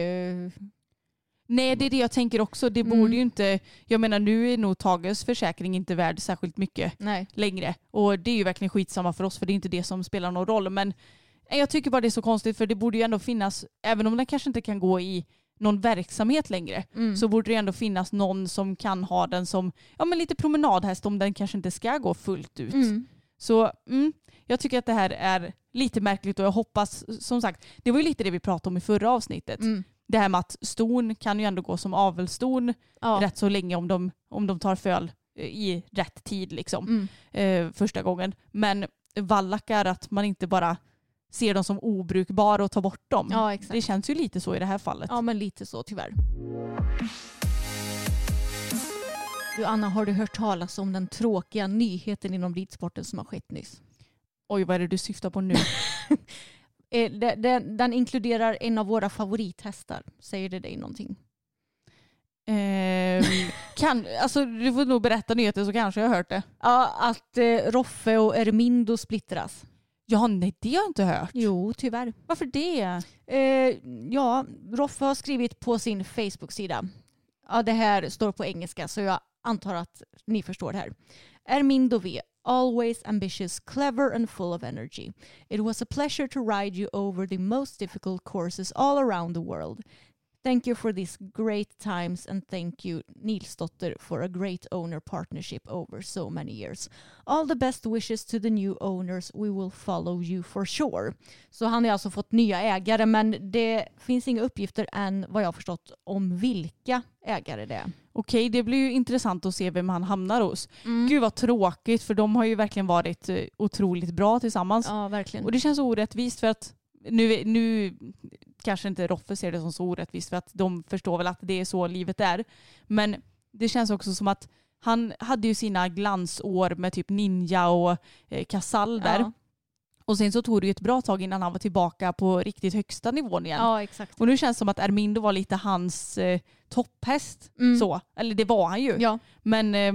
Nej det är det jag tänker också. Det Mm. borde ju inte, jag menar nu är nog Tages försäkring inte värd särskilt mycket Nej. längre. Och det är ju verkligen skitsamma för oss för det är inte det som spelar någon roll. Men jag tycker bara det är så konstigt för det borde ju ändå finnas, även om den kanske inte kan gå i någon verksamhet längre, Mm. så borde det ändå finnas någon som kan ha den som ja, men lite promenadhäst om den kanske inte ska gå fullt ut. Mm. Så mm, jag tycker att det här är lite märkligt och jag hoppas, som sagt, det var ju lite det vi pratade om i förra avsnittet. Mm. Det här med att ston kan ju ändå gå som avelston Ja. rätt så länge om de, om de tar föl eh, i rätt tid liksom, Mm. eh, första gången. Men vallackar, att man inte bara ser dem som obrukbara och tar bort dem. Ja. Det känns ju lite så i det här fallet. Ja, men lite så tyvärr. Du Anna, har du hört talas om den tråkiga nyheten inom ridsporten som har skett nyss? Oj, vad är det du syftar på nu? *laughs* Eh, de- Den, den inkluderar en av våra favorithästar. Säger det dig någonting? Ehm, kan, alltså, du får nog berätta nyheten så kanske jag har hört det. Ja, att eh, Roffe och Ermindo splittras. Ja, nej det har jag inte hört. Jo, tyvärr. Varför det? Eh, ja, Roffe har skrivit på sin Facebook-sida. Ja, det här står på engelska så jag antar att ni förstår det här. Ermindo V. Always ambitious, clever and full of energy. It was a pleasure to ride you over the most difficult courses all around the world. Thank you for these great times and thank you Nilsdotter for a great owner partnership over so many years. All the best wishes to the new owners. We will follow you for sure. Så han har alltså fått nya ägare men det finns inga uppgifter än vad jag har förstått om vilka ägare det är. Okej, det blir ju intressant att se vem han hamnar hos. Mm. Gud vad tråkigt för de har ju verkligen varit eh, otroligt bra tillsammans. Ja, verkligen. Och det känns orättvist för att nu, nu kanske inte Roffe ser det som så orättvist för att de förstår väl att det är så livet är. Men det känns också som att han hade ju sina glansår med typ Ninja och eh, Casall där. Ja. Och sen så tog det ju ett bra tag innan han var tillbaka på riktigt högsta nivån igen. ja, exakt. Och nu känns det som att Ermindo var lite hans eh, topphäst. Mm. Så. Eller det var han ju. Ja, Men eh,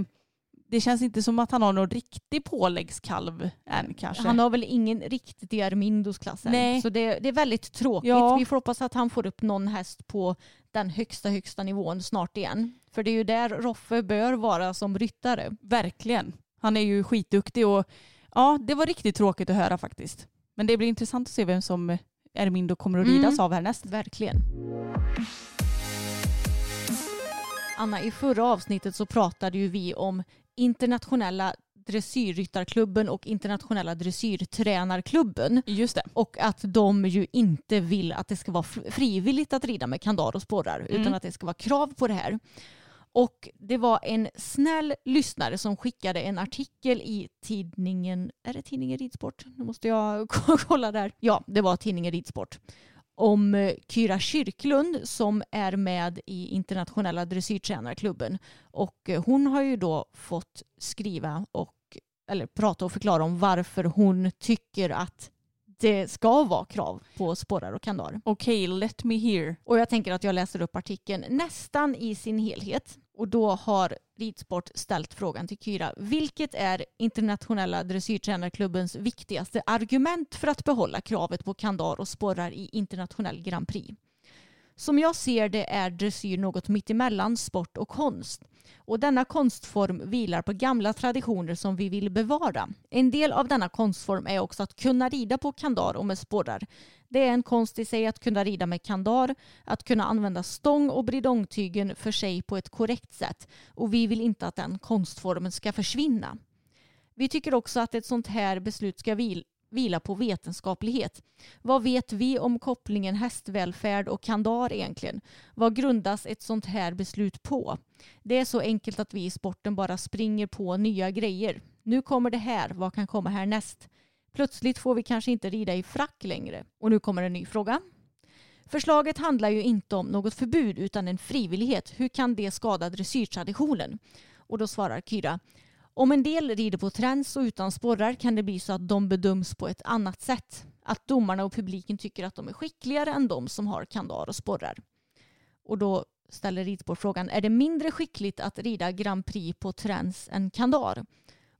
det känns inte som att han har någon riktig påläggskalv än kanske. han har väl ingen riktigt i Ermindos klass än. Nej. Så det, det är väldigt tråkigt. Ja. Vi får hoppas att han får upp någon häst på den högsta, högsta nivån snart igen. För det är ju där Roffe bör vara som ryttare. Verkligen. Han är ju skitduktig och ja, det var riktigt tråkigt att höra faktiskt. Men det blir intressant att se vem som Ermindo kommer att ridas Mm. av härnäst. Verkligen. Anna, i förra avsnittet så pratade ju vi om internationella dressyrryttarklubben och internationella dressyrtränarklubben. Just det. Och att de ju inte vill att det ska vara fr- frivilligt att rida med kandar och sporrar Mm. utan att det ska vara krav på det här. Och det var en snäll lyssnare som skickade en artikel i tidningen, är det tidningen Ridsport? Nu måste jag *laughs* kolla där. Ja, det var tidningen Ridsport. Om eh, Kyra Kyrklund som är med i internationella dressyrtränarklubben. Och eh, hon har ju då fått skriva och eller prata och förklara om varför hon tycker att det ska vara krav på sporrar och kandar. Okej, let me hear. Och jag tänker att jag läser upp artikeln nästan i sin helhet. Och då har Ridsport ställt frågan till Kyra. Vilket är internationella dressyrtränarklubbens viktigaste argument för att behålla kravet på kandar och sporrar i internationell Grand Prix? Som jag ser det är dressyr något mittemellan sport och konst. Och denna konstform vilar på gamla traditioner som vi vill bevara. En del av denna konstform är också att kunna rida på kandar och med sporrar. Det är en konst i sig att kunna rida med kandar, att kunna använda stång och bridongtygen för sig på ett korrekt sätt. Och vi vill inte att den konstformen ska försvinna. Vi tycker också att ett sånt här beslut ska vilar vila på vetenskaplighet. Vad vet vi om kopplingen hästvälfärd och kandar egentligen? Vad grundas ett sånt här beslut på? Det är så enkelt att vi i sporten bara springer på nya grejer. Nu kommer det här, vad kan komma härnäst? Plötsligt får vi kanske inte rida i frack längre. Och nu kommer en ny fråga. Förslaget handlar ju inte om något förbud utan en frivillighet. Hur kan det skada dressyrtraditionen? Och då svarar Kyra. Om en del rider på träns och utan sporrar kan det bli så att de bedöms på ett annat sätt. Att domarna och publiken tycker att de är skickligare än de som har kandar och sporrar. Och då ställer ridspår frågan, är det mindre skickligt att rida Grand Prix på träns än kandar?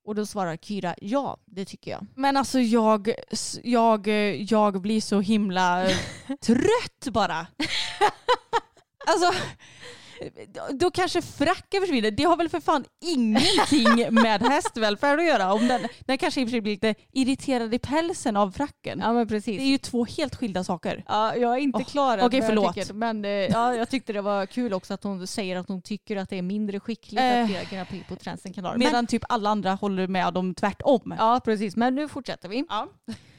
Och då svarar Kyra, ja det tycker jag. Men alltså jag, jag, jag blir så himla *laughs* trött bara. *laughs* alltså då kanske fracken försvinner. Det har väl för fan ingenting med hästvälfärd att göra. Om den, den kanske i och för sig blir lite irriterad i pälsen av fracken. Ja men precis. Det är ju två helt skilda saker. Ja, jag är inte oh, klar Okej okay, förlåt. Jag tycker, men eh, ja, jag tyckte det var kul också att hon säger att hon tycker att det är mindre skickligt att göra Grand Prix på Tränsen kanal. Medan men, typ alla andra håller med om tvärtom. Ja precis, men nu fortsätter vi. Ja.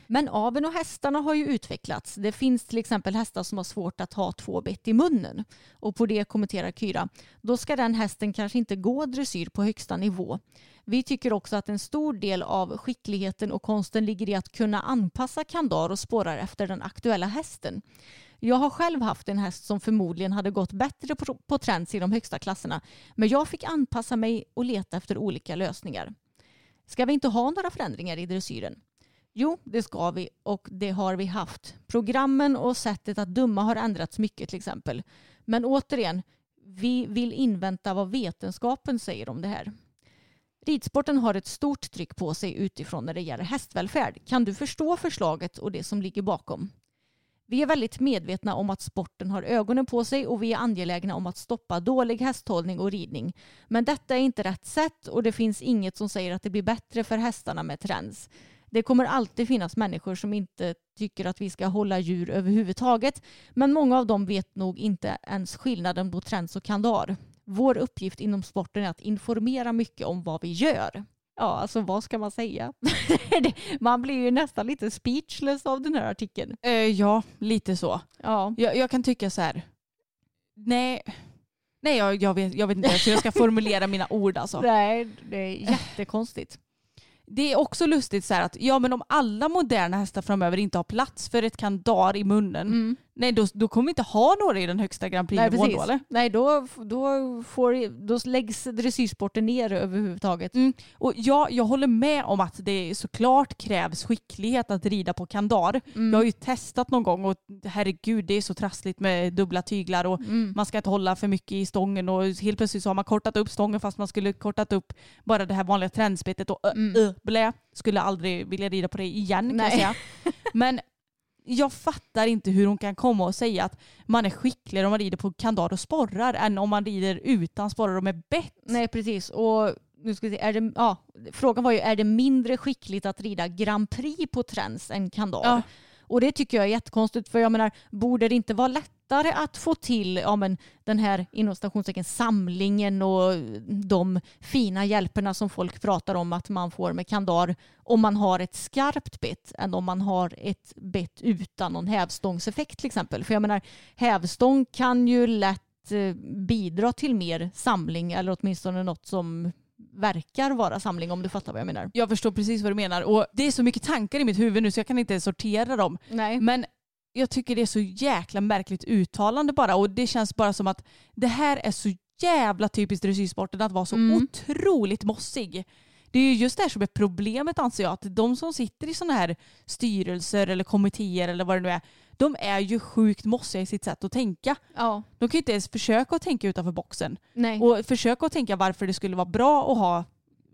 Men aveln och hästarna har ju utvecklats. Det finns till exempel hästar som har svårt att ha två bett i munnen. Och på det kommenterar Kyra. Då ska den hästen kanske inte gå dressyr på högsta nivå. Vi tycker också att en stor del av skickligheten och konsten ligger i att kunna anpassa kandar och spårar efter den aktuella hästen. Jag har själv haft en häst som förmodligen hade gått bättre på, på träns i de högsta klasserna. Men jag fick anpassa mig och leta efter olika lösningar. Ska vi inte ha några förändringar i dressyren? Jo, det ska vi och det har vi haft. Programmen och sättet att döma har ändrats mycket till exempel. Men återigen, vi vill invänta vad vetenskapen säger om det här. Ridsporten har ett stort tryck på sig utifrån när det gäller hästvälfärd. Kan du förstå förslaget och det som ligger bakom? Vi är väldigt medvetna om att sporten har ögonen på sig och vi är angelägna om att stoppa dålig hästhållning och ridning. Men detta är inte rätt sätt och det finns inget som säger att det blir bättre för hästarna med träns. Det kommer alltid finnas människor som inte tycker att vi ska hålla djur överhuvudtaget. Men många av dem vet nog inte ens skillnaden på träns och kandar. Vår uppgift inom sporten är att informera mycket om vad vi gör. Ja, alltså vad ska man säga? *laughs* man blir ju nästan lite speechless av den här artikeln. Uh, ja, lite så. Ja. Jag, jag, kan tycka så här. Nej, Nej jag, jag, vet, jag vet inte hur jag ska formulera mina ord alltså. *laughs* Nej, det är jättekonstigt det är också lustigt så att ja men om alla moderna hästar framöver inte har plats för ett kandar i munnen, mm nej då, då kommer vi inte ha några i den högsta Grand Prix-nivån då eller? Nej då, då, får, då läggs dressyrsporten ner överhuvudtaget. Mm. Och ja, jag håller med om att det såklart krävs skicklighet att rida på kandar. Mm. Jag har ju testat någon gång och herregud det är så trassligt med dubbla tyglar och mm. man ska inte hålla för mycket i stången och helt plötsligt så har man kortat upp stången fast man skulle kortat upp bara det här vanliga trändspetet och mm. äh, blä. Skulle aldrig vilja rida på det igen kan Nej. jag säga. *laughs* Men jag fattar inte hur hon kan komma och säga att man är skickligare om man rider på kandar och sporrar än om man rider utan sporrar och med bett. Nej precis. Och nu ska vi se, är det, ja, frågan var ju är det mindre skickligt att rida Grand Prix på träns än kandar? Ja. Och det tycker jag är jättekonstigt för jag menar borde det inte vara lättare att få till ja, men, den här inom stationstecken samlingen och de fina hjälperna som folk pratar om att man får med kandar om man har ett skarpt bett än om man har ett bett utan någon hävstångseffekt till exempel. För jag menar hävstång kan ju lätt eh, bidra till mer samling eller åtminstone något som verkar vara samling om du fattar vad jag menar. Jag förstår precis vad du menar och det är så mycket tankar i mitt huvud nu så jag kan inte sortera dem. Nej. Men jag tycker det är så jäkla märkligt uttalande bara och det känns bara som att det här är så jävla typiskt dressyrsporten att vara så mm. otroligt mossig. Det är ju just det här som är problemet anser jag. Att de som sitter i sådana här styrelser eller kommittéer eller vad det nu är de är ju sjukt mossiga i sitt sätt att tänka. Ja. De kan ju inte ens försöka att tänka utanför boxen. Nej. Och försöka att tänka varför det skulle vara bra att ha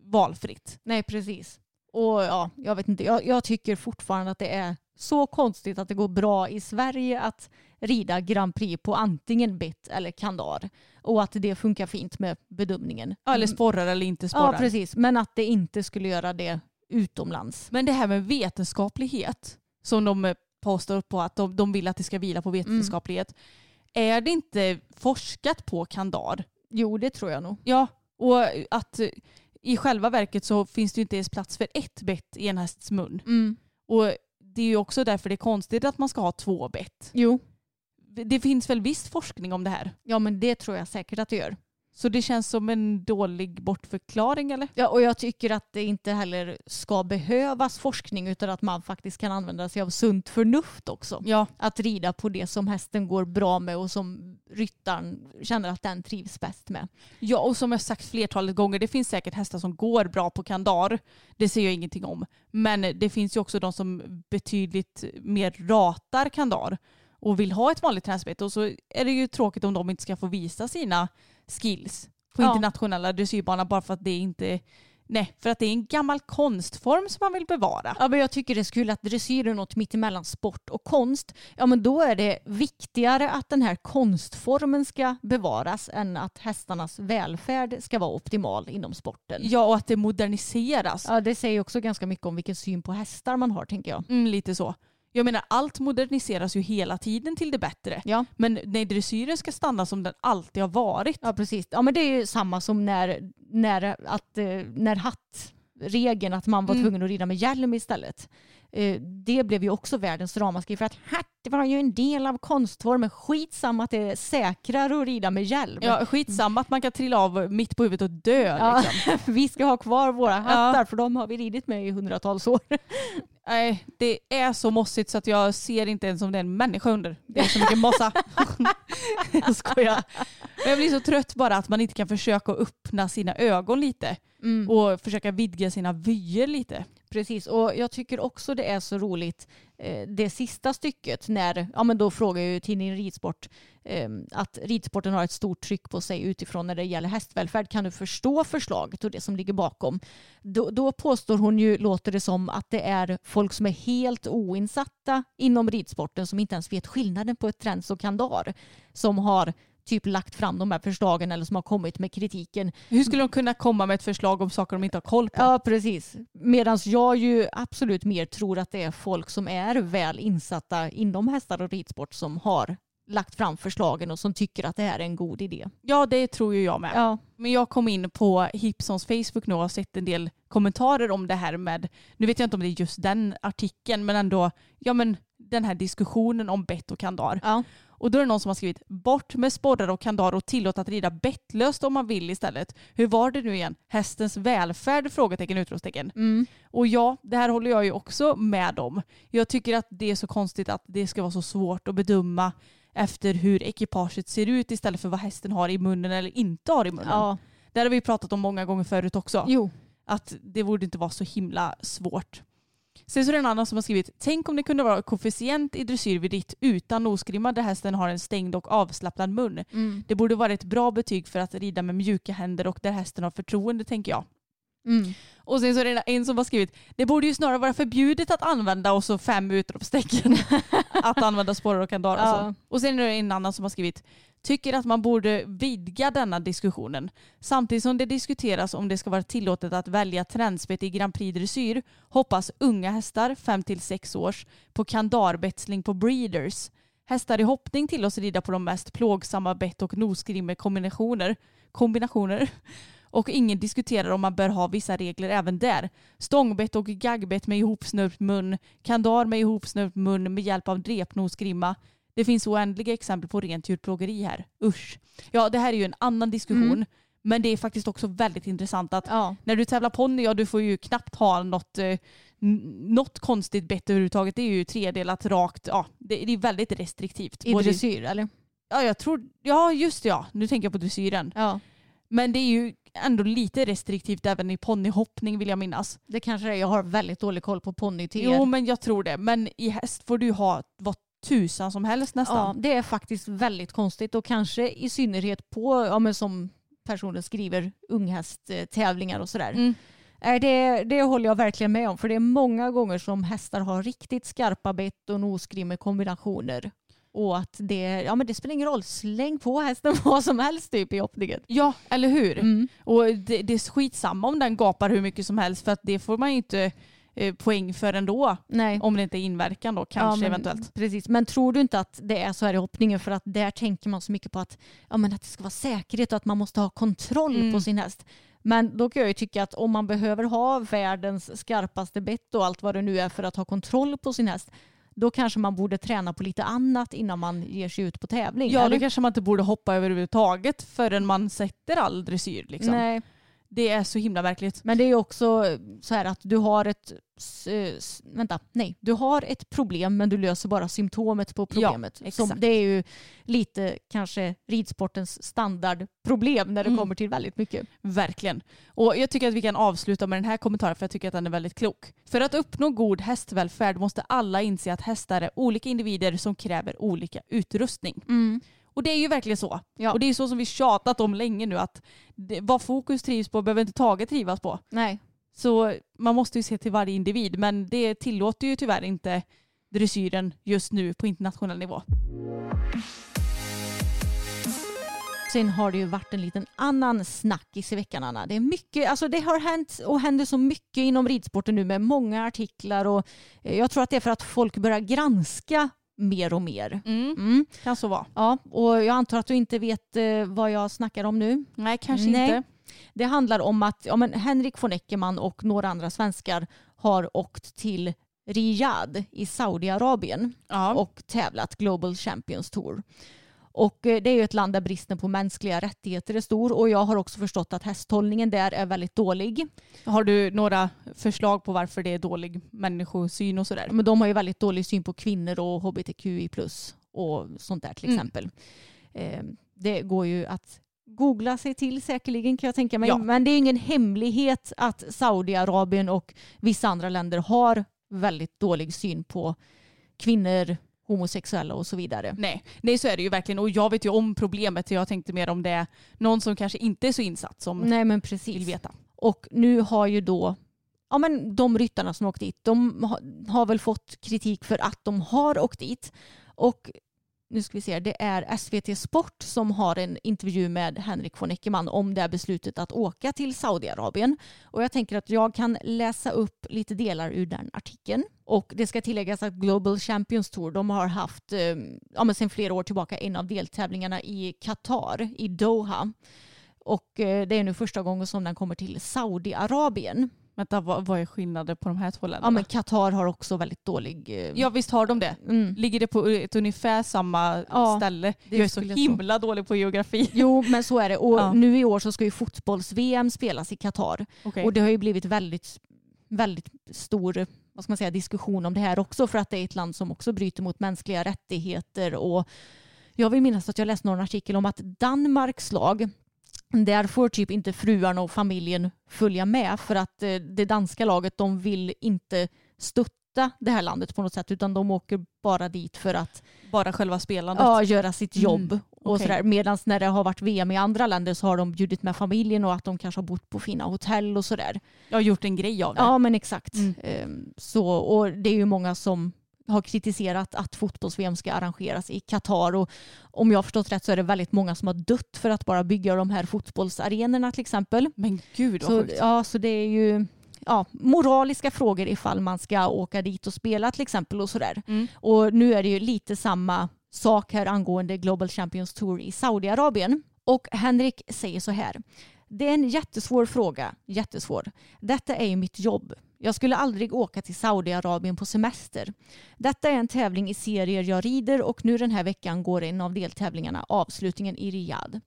valfritt. Nej, precis. Och ja, jag vet inte, jag, jag tycker fortfarande att det är så konstigt att det går bra i Sverige att rida Grand Prix på antingen bett eller kandar. Och att det funkar fint med bedömningen. Ja, eller sporrar eller inte sporrar. Ja, precis. Men att det inte skulle göra det utomlands. Men det här med vetenskaplighet som de påstår på att de, de vill att det ska vila på vetenskaplighet. Mm. Är det inte forskat på kandar? Jo, det tror jag nog. Ja, och att i själva verket så finns det ju inte ens plats för ett bett i en hästs mun. Mm. Och det är ju också därför det är konstigt att man ska ha två bett. Jo. Det finns väl viss forskning om det här? Ja men det tror jag säkert att det gör. Så det känns som en dålig bortförklaring eller? Ja, och jag tycker att det inte heller ska behövas forskning utan att man faktiskt kan använda sig av sunt förnuft också. Ja. Att rida på det som hästen går bra med och som ryttaren känner att den trivs bäst med. Ja och som jag sagt flertalet gånger, det finns säkert hästar som går bra på kandar. Det säger jag ingenting om. Men det finns ju också de som betydligt mer ratar kandar och vill ha ett vanligt träningsbete. Och så är det ju tråkigt om de inte ska få visa sina skills på Ja. internationella dressyrbana bara för att det inte Nej, för att det är en gammal konstform som man vill bevara. Ja, men jag tycker det är så kul att dressyr är något mittemellan sport och konst. Ja, men då är det viktigare att den här konstformen ska bevaras än att hästarnas välfärd ska vara optimal inom sporten. Ja, och att det moderniseras. Ja, det säger också ganska mycket om vilken syn på hästar man har, tänker jag. Mm, lite så. Jag menar, allt moderniseras ju hela tiden till det bättre. Ja. Men nej, dressyren ska stanna som den alltid har varit. Ja, precis. Ja, men det är ju samma som när, när, att, eh, när hattregeln, att man var Mm. tvungen att rida med hjälm istället. Eh, Det blev ju också världens ramaskri för att hatt var ju en del av konstformen. Skitsamma att det är säkrare att rida med hjälm. Ja, skitsamma att man kan trilla av mitt på huvudet och dö. Ja, Liksom. *laughs* vi ska ha kvar våra hattar för de har vi ridit med i hundratals år. Nej, det är så mossigt så att jag ser inte ens om det är en människa under. Det är så mycket mossa. *laughs* jag skojar. Men jag blir så trött bara att man inte kan försöka öppna sina ögon lite och försöka vidga sina vyer lite. Precis, och jag tycker också det är så roligt eh, det sista stycket när, ja men då frågar ju tidningen Ridsport eh, att ridsporten har ett stort tryck på sig utifrån när det gäller hästvälfärd. Kan du förstå förslaget och det som ligger bakom? Då, då påstår hon ju, låter det som, att det är folk som är helt oinsatta inom ridsporten som inte ens vet skillnaden på ett träns och kandar som har typ lagt fram de här förslagen eller som har kommit med kritiken. Hur skulle de kunna komma med ett förslag om saker de inte har koll på? Ja, precis. Medan jag ju absolut mer tror att det är folk som är väl insatta inom hästar och ridsport som har lagt fram förslagen och som tycker att det här är en god idé. Ja, det tror ju jag med. Ja, Men jag kom in på Hipsons Facebook nu och har sett en del kommentarer om det här med, nu vet jag inte om det är just den artikeln, men ändå, ja men den här diskussionen om bett och kandar. ja. Och då är det någon som har skrivit bort med sporrar och kandar och tillåt att rida bettlöst om man vill istället. Hur var det nu igen? Hästens välfärd? Frågetecken, utropstecken. Mm. Och ja, det här håller jag ju också med om. Jag tycker att det är så konstigt att det ska vara så svårt att bedöma efter hur ekipaget ser ut istället för vad hästen har i munnen eller inte har i munnen. ja. Det har vi pratat om många gånger förut också. Jo. Att det borde inte vara så himla svårt. Sen så är det en annan som har skrivit, tänk om det kunde vara koefficient i dressyr vid ritt utan nosgrimma där hästen har en stängd och avslappnad mun. Mm. Det borde vara ett bra betyg för att rida med mjuka händer och där hästen har förtroende tänker jag. Mm. Och sen så är det en som har skrivit, det borde ju snarare vara förbjudet att använda och så fem utropstecken. *laughs* att använda sporrar och kandar och Ja. Och sen är det en annan som har skrivit, tycker att man borde vidga denna diskussionen. Samtidigt som det diskuteras om det ska vara tillåtet att välja tränspett i Grand Prix dressyr hoppas unga hästar, 5-6 års, på kandarbetsling på breeders. Hästar i hoppning till oss rida på de mest plågsamma bett och nosgrimmekombinationer. Kombinationer. Och ingen diskuterar om man bör ha vissa regler även där. Stångbett och gaggbett med ihopsnörpt mun, kandar med ihopsnörpt mun med hjälp av drepnosgrimma. Det finns oändliga exempel på rent djurplågeri här. Usch. Ja, det här är ju en annan diskussion. Mm. Men det är faktiskt också väldigt intressant att Ja. när du tävlar ponny, ja du får ju knappt ha något, eh, något konstigt bett överhuvudtaget. Det är ju tredelat rakt. Ja, det, det är väldigt restriktivt. I dressyr eller? Ja, jag tror, ja just det, ja. Nu tänker jag på dressyren. Ja. Men det är ju ändå lite restriktivt även i ponnyhoppning vill jag minnas. Det kanske är. Jag har väldigt dålig koll på ponny till Jo men jag tror det. Men i häst får du ha vad tusan som helst Ja, nästan. det är faktiskt väldigt konstigt och kanske i synnerhet på, ja, men som personen skriver, unghästtävlingar och sådär. Mm. Nej, Det, det håller jag verkligen med om för det är många gånger som hästar har riktigt skarpa bett och nosgrim med kombinationer. Och att det, ja, men det spelar ingen roll, släng på hästen *laughs* vad som helst typ i hoppningen. Ja, eller hur? Mm. Och det, det är skitsamma om den gapar hur mycket som helst för att det får man ju inte eh, poäng för ändå. Nej. Om det inte är inverkan då kanske men, eventuellt. Precis, men tror du inte att det är så här i hoppningen för att där tänker man så mycket på att, ja, men att det ska vara säkerhet och att man måste ha kontroll Mm. på sin häst. Men då kan jag ju tycka att om man behöver ha världens skarpaste bett och allt vad det nu är för att ha kontroll på sin häst då kanske man borde träna på lite annat innan man ger sig ut på tävling. Ja, eller? då kanske man inte borde hoppa överhuvudtaget förrän man sätter all dressyr. Liksom. Nej, Det är så himla märkligt. men det är också så här att du har ett vänta, nej, du har ett problem men du löser bara symptomet på problemet. Ja, exakt. det är ju lite kanske ridsportens standardproblem när det Mm. kommer till väldigt mycket. Verkligen. Och jag tycker att vi kan avsluta med den här kommentaren för jag tycker att den är väldigt klok. För att uppnå god hästvälfärd måste alla inse att hästar är olika individer som kräver olika utrustning. Och det är ju verkligen så. Ja. Och det är så som vi tjatat om länge nu att det, vad fokus trivs på behöver inte taget trivas på. Nej. Så man måste ju se till varje individ men det tillåter ju tyvärr inte dressyren just nu på internationell nivå. Sen har det ju varit en liten annan snackis i veckan Anna. Det, är mycket, alltså det har hänt och händer så mycket inom ridsporten nu med många artiklar och eh, jag tror att det är för att folk börjar granska mer och mer. Mm. Kan så vara. Ja, och jag antar att du inte vet eh, vad jag snackar om nu. Nej kanske Nej. inte. Det handlar om att ja, men Henrik von Eckermann och några andra svenskar har åkt till Riyadh i Saudiarabien Ja. och tävlat Global Champions Tour. Och eh, det är ju ett land där bristen på mänskliga rättigheter är stor och jag har också förstått att hästhållningen där är väldigt dålig. Har du några förslag på varför det är dålig människosyn och sådär? Men de har ju väldigt dålig syn på kvinnor och hbtqi och sånt där till Mm. exempel. Eh, det går ju att googla sig till säkerligen kan jag tänka mig. Ja. Men det är ingen hemlighet att Saudiarabien och vissa andra länder har väldigt dålig syn på kvinnor, homosexuella och så vidare. Nej, nej så är det ju verkligen och jag vet ju om problemet jag tänkte mer om det är någon som kanske inte är så insatt som Nej men vill precis. veta. Och nu har ju då ja, men de ryttarna som åkt dit, de har, har väl fått kritik för att de har åkt dit. Och nu ska vi se, det är SVT Sport som har en intervju med Henrik von Eckermann om det här beslutet att åka till Saudiarabien. Och jag tänker att jag kan läsa upp lite delar ur den artikeln. Och det ska tilläggas att Global Champions Tour, de har haft eh, ja, men sedan flera år tillbaka en av deltävlingarna i Qatar, i Doha. Och eh, det är nu första gången som den kommer till Saudiarabien. Vänta, vad, vad är skillnaden på de här två länderna? Ja men Qatar har också väldigt dålig... eh, Ja visst har de det. Mm. Ligger det på ett ungefär samma Ja, ställe? det Jag är så himla dålig på geografi. *laughs* Jo men så är det. Och *laughs* Ja. nu i år så ska ju fotbolls-VM spelas i Qatar. Okej. Och det har ju blivit väldigt, väldigt stor vad ska man säga, diskussion om det här också för att det är ett land som också bryter mot mänskliga rättigheter. Och jag vill minnas att jag läste någon artikel om att Danmarks lag där får typ inte fruarna och familjen följa med för att eh, det danska laget de vill inte stötta det här landet på något sätt utan de åker bara dit för att Bara själva spelandet? ja, göra sitt jobb. Mm, Och okej. sådär. Medan när det har varit VM i andra länder så har de bjudit med familjen och att de kanske har bott på fina hotell och sådär. Jag har gjort en grej av det. Ja men exakt. Mm. Ehm, Så, och det är ju många som har kritiserat att fotbolls-VM ska arrangeras i Qatar. Och om jag har förstått rätt så är det väldigt många som har dött för att bara bygga de här fotbollsarenorna till exempel. Men gud vad Så, sjukt. ja, så det är ju ja, moraliska frågor ifall man ska åka dit och spela till exempel och sådär. Mm. Och nu är det ju lite samma sak här angående Global Champions Tour i Saudiarabien. Och Henrik säger så här. Det är en jättesvår fråga. Jättesvår. Detta är ju mitt jobb. Jag skulle aldrig åka till Saudiarabien på semester. Detta är en tävling i serier jag rider och nu den här veckan går en av deltävlingarna, avslutningen i Riyadh.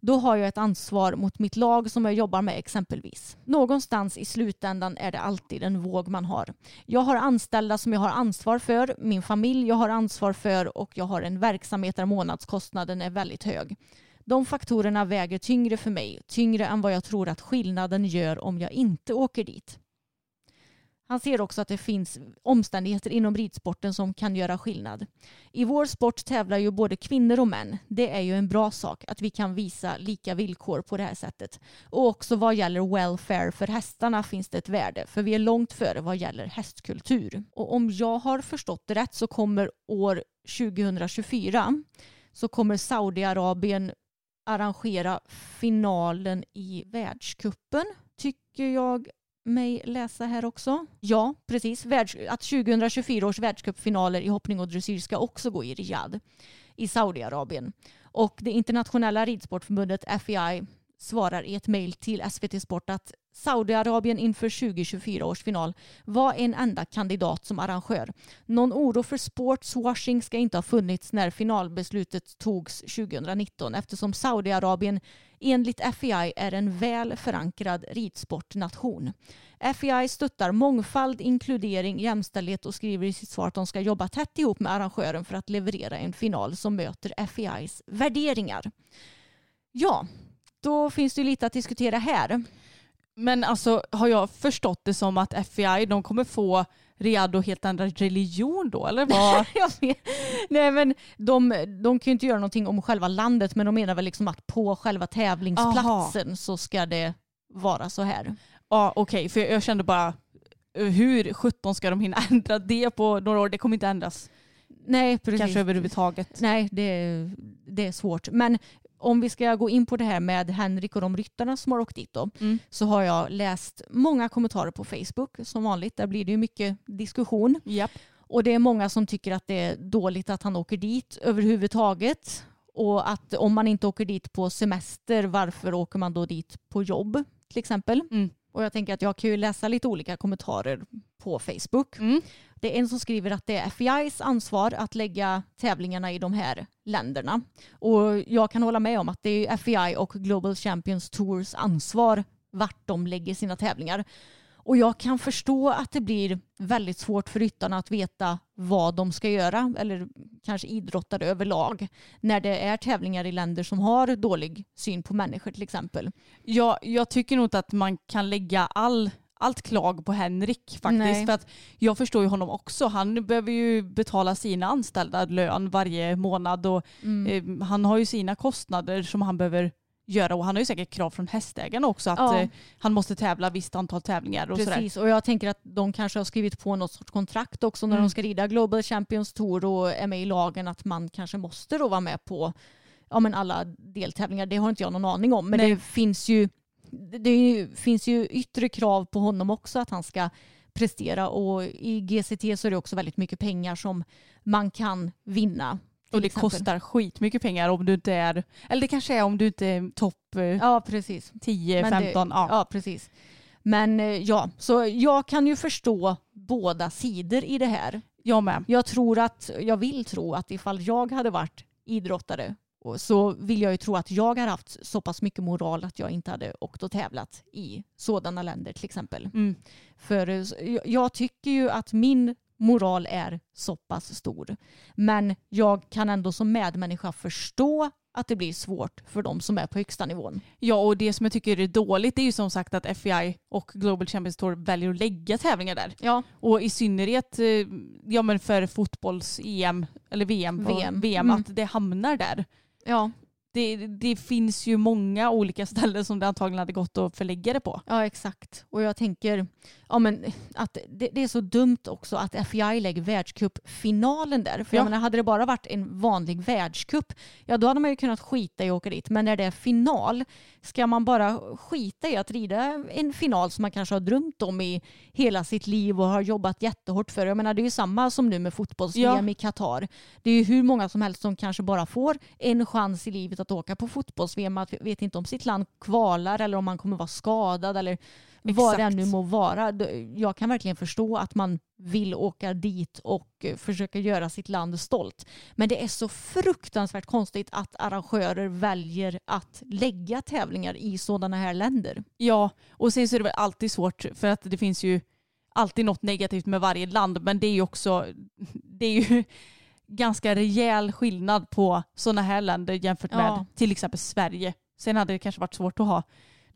Då har jag ett ansvar mot mitt lag som jag jobbar med exempelvis. Någonstans i slutändan är det alltid en våg man har. Jag har anställda som jag har ansvar för, min familj jag har ansvar för och jag har en verksamhet där månadskostnaden är väldigt hög. De faktorerna väger tyngre för mig, tyngre än vad jag tror att skillnaden gör om jag inte åker dit. Han ser också att det finns omständigheter inom ridsporten som kan göra skillnad. I vår sport tävlar ju både kvinnor och män. Det är ju en bra sak att vi kan visa lika villkor på det här sättet. Och också vad gäller welfare för hästarna finns det ett värde för vi är långt före vad gäller hästkultur. Och om jag har förstått det rätt så kommer år 2024 så kommer Saudiarabien arrangera finalen i världskuppen tycker jag mig läsa här också. Ja, precis. Världs att 2024 års världscupfinaler i hoppning och dressyr ska också gå i Riyadh i Saudiarabien. Och det internationella ridsportförbundet FEI svarar i ett mejl till SVT Sport att Saudiarabien inför 2024 års final var en enda kandidat som arrangör. Någon oro för sportswashing ska inte ha funnits när finalbeslutet togs 2019 eftersom Saudiarabien enligt FEI är en väl förankrad ridsportnation. FEI stöttar mångfald, inkludering, jämställdhet och skriver i sitt svar att de ska jobba tätt ihop med arrangören för att leverera en final som möter FEIs värderingar. Ja, då finns det lite att diskutera här. Men alltså har jag förstått det som att FBI de kommer få Riyadh att helt ändra religion då eller vad? *laughs* Nej men de, de kan ju inte göra någonting om själva landet men de menar väl liksom att på själva tävlingsplatsen Aha. så ska det vara så här. Ja okej okay, för jag kände bara hur 17 ska de hinna *laughs* ändra det på några år? Det kommer inte ändras. Nej, precis. Kanske överhuvudtaget. Nej, det, det är svårt. Men om vi ska gå in på det här med Henrik och de ryttarna som har åkt dit då, mm. så har jag läst många kommentarer på Facebook som vanligt. Där blir det ju mycket diskussion. Yep. Och det är många som tycker att det är dåligt att han åker dit överhuvudtaget. Och att om man inte åker dit på semester, varför åker man då dit på jobb till exempel? Mm. Och jag tänker att jag kan ju läsa lite olika kommentarer på Facebook. Mm. Det är en som skriver att det är FEIs ansvar att lägga tävlingarna i de här länderna. Och jag kan hålla med om att det är FEI och Global Champions Tours ansvar vart de lägger sina tävlingar. Och jag kan förstå att det blir väldigt svårt för ryttarna att veta vad de ska göra, eller kanske idrottare överlag, när det är tävlingar i länder som har dålig syn på människor till exempel. Ja, jag tycker nog inte att man kan lägga all allt klag på Henrik faktiskt. Nej. För att jag förstår ju honom också. Han behöver ju betala sina anställda lön varje månad och mm. eh, han har ju sina kostnader som han behöver göra och han har ju säkert krav från hästägarna också att ja. eh, han måste tävla visst antal tävlingar och Precis sådär. och jag tänker att de kanske har skrivit på något sorts kontrakt också när mm. de ska rida Global Champions Tour och är med i lagen att man kanske måste då vara med på ja, men alla deltävlingar. Det har inte jag någon aning om men Nej. det finns ju det finns ju yttre krav på honom också att han ska prestera och i GCT så är det också väldigt mycket pengar som man kan vinna. Och det exempel. kostar skitmycket pengar om du inte är, eller det kanske är om du inte är topp eh, ja, precis. 10, Men 15. Det, ja. ja, precis. Men eh, ja, så jag kan ju förstå båda sidor i det här. Jag med. Jag tror att, jag vill tro att ifall jag hade varit idrottare så vill jag ju tro att jag har haft så pass mycket moral att jag inte hade åkt och tävlat i sådana länder till exempel. Mm. För eh, jag tycker ju att min moral är så pass stor. Men jag kan ändå som medmänniska förstå att det blir svårt för de som är på högsta nivån. Ja, och det som jag tycker är dåligt är ju som sagt att FBI och Global Champions Tour väljer att lägga tävlingar där. Ja. Och i synnerhet eh, ja, men för fotbolls-EM eller VM, VM, VM mm. att det hamnar där. Ja. Det, det, finns ju många olika ställen som det antagligen hade gått att förlägga det på. Ja exakt. Och jag tänker ja, men att det, det är så dumt också att FII lägger världscupfinalen där. För ja. jag menar, hade det bara varit en vanlig världscup, ja då hade man ju kunnat skita i att åka dit. Men när det är final, ska man bara skita i att rida en final som man kanske har drömt om i hela sitt liv och har jobbat jättehårt för? Jag menar, det är ju samma som nu med fotbolls-VM ja. i Qatar. Det är ju hur många som helst som kanske bara får en chans i livet att åka på fotbolls-VM. Man vet inte om sitt land kvalar eller om man kommer vara skadad eller Exakt. vad det nu må vara. Jag kan verkligen förstå att man vill åka dit och försöka göra sitt land stolt. Men det är så fruktansvärt konstigt att arrangörer väljer att lägga tävlingar i sådana här länder. Ja, och sen så är det väl alltid svårt för att det finns ju alltid något negativt med varje land men det är ju också det är ju ganska rejäl skillnad på sådana här länder jämfört med ja. till exempel Sverige. Sen hade det kanske varit svårt att ha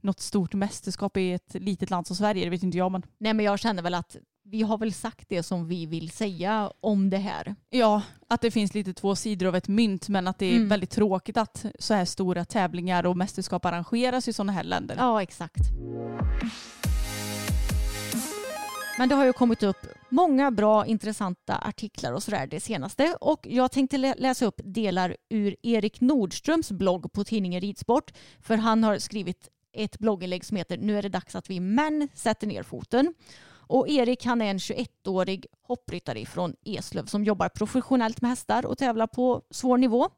något stort mästerskap i ett litet land som Sverige, det vet inte jag. Men... Nej men jag känner väl att vi har väl sagt det som vi vill säga om det här. Ja, att det finns lite två sidor av ett mynt men att det är mm. väldigt tråkigt att så här stora tävlingar och mästerskap arrangeras i sådana här länder. Ja, exakt. Men det har ju kommit upp många bra intressanta artiklar och sådär det senaste och jag tänkte läsa upp delar ur Erik Nordströms blogg på tidningen Ridsport för han har skrivit ett blogginlägg som heter Nu är det dags att vi män sätter ner foten. Och Erik han är en 21-årig hoppryttare från Eslöv som jobbar professionellt med hästar och tävlar på svår nivå.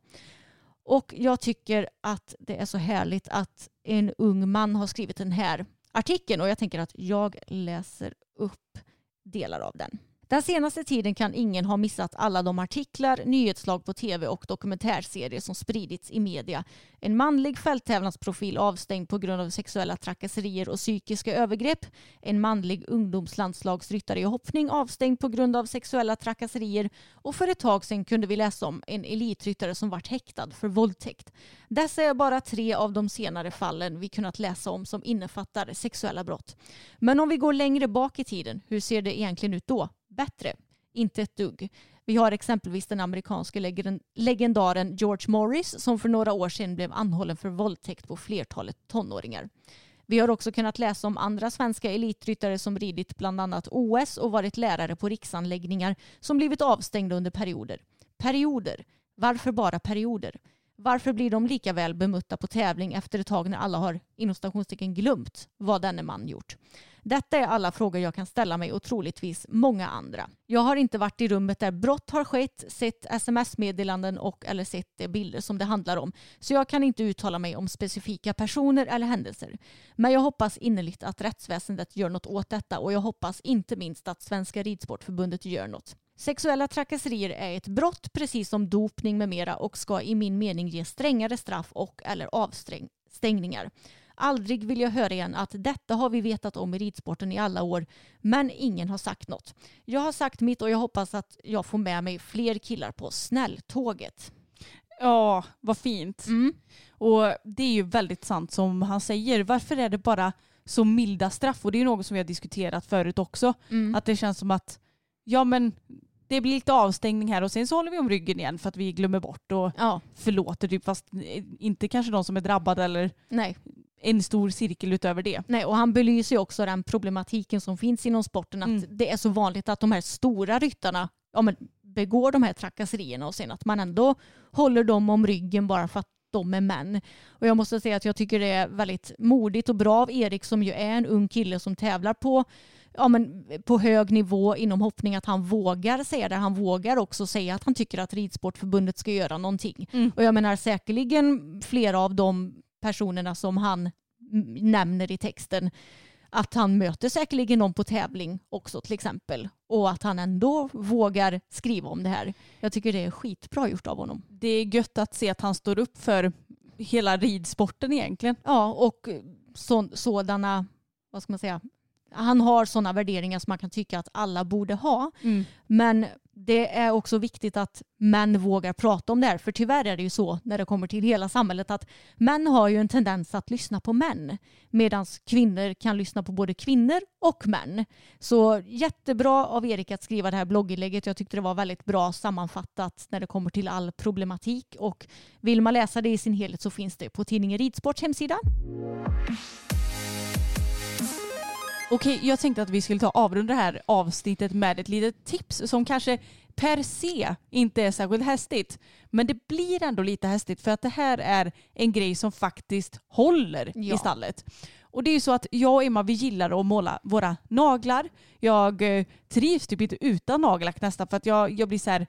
Och jag tycker att det är så härligt att en ung man har skrivit den här artikeln och jag tänker att jag läser upp delar av den. Den senaste tiden kan ingen ha missat alla de artiklar, nyhetslag på tv och dokumentärserier som spridits i media. En manlig fälttävlansprofil avstängd på grund av sexuella trakasserier och psykiska övergrepp. En manlig ungdomslandslagsryttare i hoppning avstängd på grund av sexuella trakasserier. Och för ett tag sedan kunde vi läsa om en elitryttare som varit häktad för våldtäkt. Dessa är bara tre av de senare fallen vi kunnat läsa om som innefattar sexuella brott. Men om vi går längre bak i tiden, hur ser det egentligen ut då? Bättre. Inte ett dugg. Vi har exempelvis den amerikanske legendaren George Morris som för några år sedan blev anhållen för våldtäkt på flertalet tonåringar. Vi har också kunnat läsa om andra svenska elitryttare som ridit bland annat OS och varit lärare på riksanläggningar som blivit avstängda under perioder. Perioder. Varför bara perioder? Varför blir de lika väl bemötta på tävling efter ett tag när alla har inom stationstecken glömt vad denne man gjort? Detta är alla frågor jag kan ställa mig och troligtvis många andra. Jag har inte varit i rummet där brott har skett, sett sms-meddelanden och eller sett de bilder som det handlar om. Så jag kan inte uttala mig om specifika personer eller händelser. Men jag hoppas innerligt att rättsväsendet gör något åt detta och jag hoppas inte minst att Svenska Ridsportförbundet gör något. Sexuella trakasserier är ett brott precis som dopning med mera och ska i min mening ge strängare straff och eller avstängningar. Aldrig vill jag höra igen att detta har vi vetat om i ridsporten i alla år men ingen har sagt något. Jag har sagt mitt och jag hoppas att jag får med mig fler killar på snälltåget. Ja, vad fint. Mm. Och det är ju väldigt sant som han säger. Varför är det bara så milda straff? Och det är något som vi har diskuterat förut också. Mm. Att det känns som att ja men det blir lite avstängning här och sen så håller vi om ryggen igen för att vi glömmer bort och Ja, förlåter typ fast inte kanske de som är drabbade eller nej. En stor cirkel utöver det. nej. Och han belyser ju också den problematiken som finns inom sporten. Att Mm. det är så vanligt att de här stora ryttarna ja, men, begår de här trakasserierna och sen att man ändå håller dem om ryggen bara för att de är män. Och jag måste säga att jag tycker det är väldigt modigt och bra av Erik som ju är en ung kille som tävlar på ja, men på hög nivå inom hoppning att han vågar säga det. Han vågar också säga att han tycker att Ridsportförbundet ska göra någonting. Mm. Och jag menar säkerligen flera av de personerna som han mm, nämner i texten att han möter säkerligen någon på tävling också till exempel. Och att han ändå vågar skriva om det här. Jag tycker det är skitbra gjort av honom. Det är gött att se att han står upp för hela ridsporten egentligen. Ja, och så, sådana, vad ska man säga, han har sådana värderingar som man kan tycka att alla borde ha. Men det är också viktigt att män vågar prata om det här. För tyvärr är det ju så när det kommer till hela samhället att män har ju en tendens att lyssna på män. Medan kvinnor kan lyssna på både kvinnor och män. Så jättebra av Erik att skriva det här blogginlägget. Jag tyckte det var väldigt bra sammanfattat när det kommer till all problematik. Och vill man läsa det i sin helhet så finns det på tidningen Ridsports hemsida. Okej, jag tänkte att vi skulle ta avrunda det här avsnittet med ett litet tips som kanske per se inte är särskilt hästigt. Men det blir ändå lite hästigt för att det här är en grej som faktiskt håller Ja. i stallet. Och det är ju så att jag och Emma vi gillar att måla våra naglar. Jag eh, trivs typ inte utan nagellack nästan för att jag, jag blir så här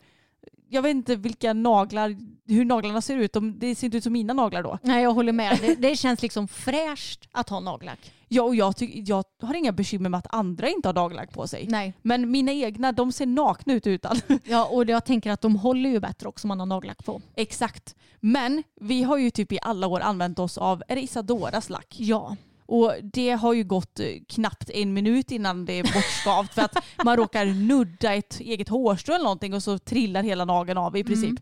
jag vet inte vilka naglar, hur naglarna ser ut. De, det ser inte ut som mina naglar då. Nej, jag håller med. Det, det känns liksom fräscht att ha nagellack. Ja, och jag, tyck, jag har inga bekymmer med att andra inte har nagellack på sig. Nej. Men mina egna, de ser nakna ut utan. Ja, och jag tänker att de håller ju bättre också om man har nagellack på. Exakt. Men vi har ju typ i alla år använt oss av, är det Isadoras lack? Ja. Och det har ju gått eh, knappt en minut innan det är bortskavt för att man råkar nudda ett eget hårstrå eller någonting och så trillar hela nageln av i princip. Mm.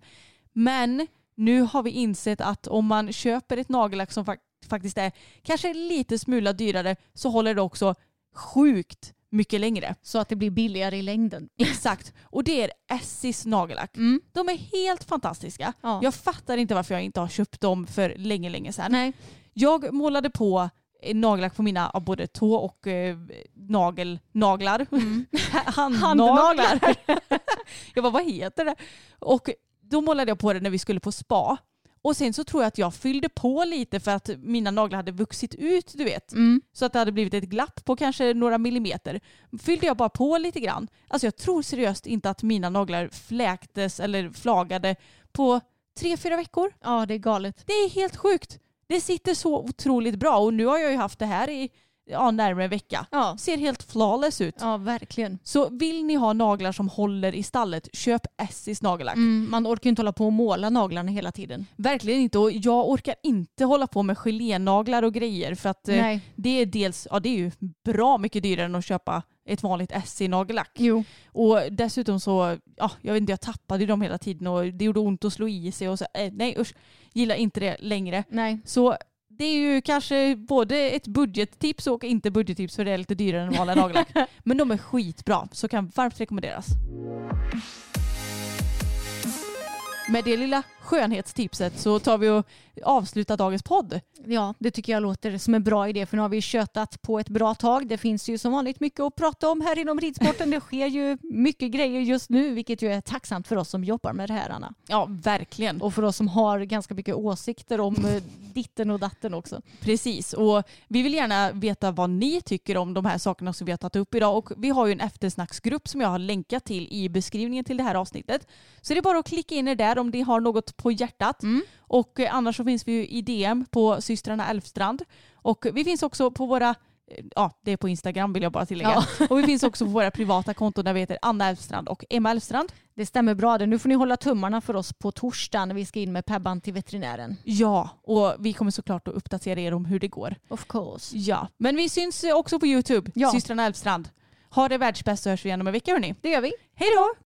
Men nu har vi insett att om man köper ett nagellack som fak- faktiskt är kanske lite smula dyrare så håller det också sjukt mycket längre. Så att det blir billigare i längden. Exakt. Och det är Essis nagellack. Mm. De är helt fantastiska. Ja. Jag fattar inte varför jag inte har köpt dem för länge, länge sedan. Nej. Jag målade på nagellack på mina både tå och eh, nagel, naglar. *laughs* Handnaglar. *laughs* jag bara, vad heter det? Och då målade jag på det när vi skulle på spa. Och sen så tror jag att jag fyllde på lite för att mina naglar hade vuxit ut, du vet. Mm. Så att det hade blivit ett glapp på kanske några millimeter. Fyllde jag bara på lite grann. Alltså jag tror seriöst inte att mina naglar fläktes eller flagade på tre, fyra veckor. Ja, det är galet. Det är helt sjukt. Det sitter så otroligt bra och nu har jag ju haft det här i ja, närmare en vecka. Ja. Ser helt flawless ut. Ja, verkligen. Så vill ni ha naglar som håller i stallet, köp Essis nagellack. Mm, man orkar ju inte hålla på och måla naglarna hela tiden. Verkligen inte och jag orkar inte hålla på med gelénaglar och grejer för att eh, det är dels, ja det är ju bra mycket dyrare än att köpa ett vanligt Essie-nagellack. Jo. Och dessutom så, ja jag vet inte, jag tappade dem hela tiden och det gjorde ont att slå i sig och så, eh, nej usch, gillar inte det längre. Nej. Så det är ju kanske både ett budgettips och inte budgettips för det är lite dyrare än vanliga nagellack. *laughs* Men de är skitbra så kan varmt rekommenderas. Med det lilla skönhetstipset så tar vi och avslutar dagens podd. Ja, det tycker jag låter som en bra idé för nu har vi tjötat på ett bra tag. Det finns ju som vanligt mycket att prata om här inom ridsporten. Det sker ju mycket grejer just nu vilket ju är tacksamt för oss som jobbar med det här Anna. Ja, verkligen. Och för oss som har ganska mycket åsikter om eh, ditten och datten också. Precis, och vi vill gärna veta vad ni tycker om de här sakerna som vi har tagit upp idag. Och vi har ju en eftersnacksgrupp som jag har länkat till i beskrivningen till det här avsnittet. Så det är bara att klicka in er där om ni har något på hjärtat. Och eh, annars så finns vi ju i DM på systrarna Elfstrand. Och vi finns också på våra eh, Ja, det är på Instagram vill jag bara tillägga. *laughs* Och vi finns också på våra privata konton där vi heter Anna Elfstrand och Emma Elfstrand. Det stämmer bra det. Nu får ni hålla tummarna för oss på torsdag när vi ska in med Pebban till veterinären. Ja, och vi kommer såklart att uppdatera er om hur det går. Of course. Ja, men vi syns också på Youtube, Ja. systrarna Elfstrand. Ha det världsbäst så hörs vi igen om en vecka hörni. Det gör vi. Hej då!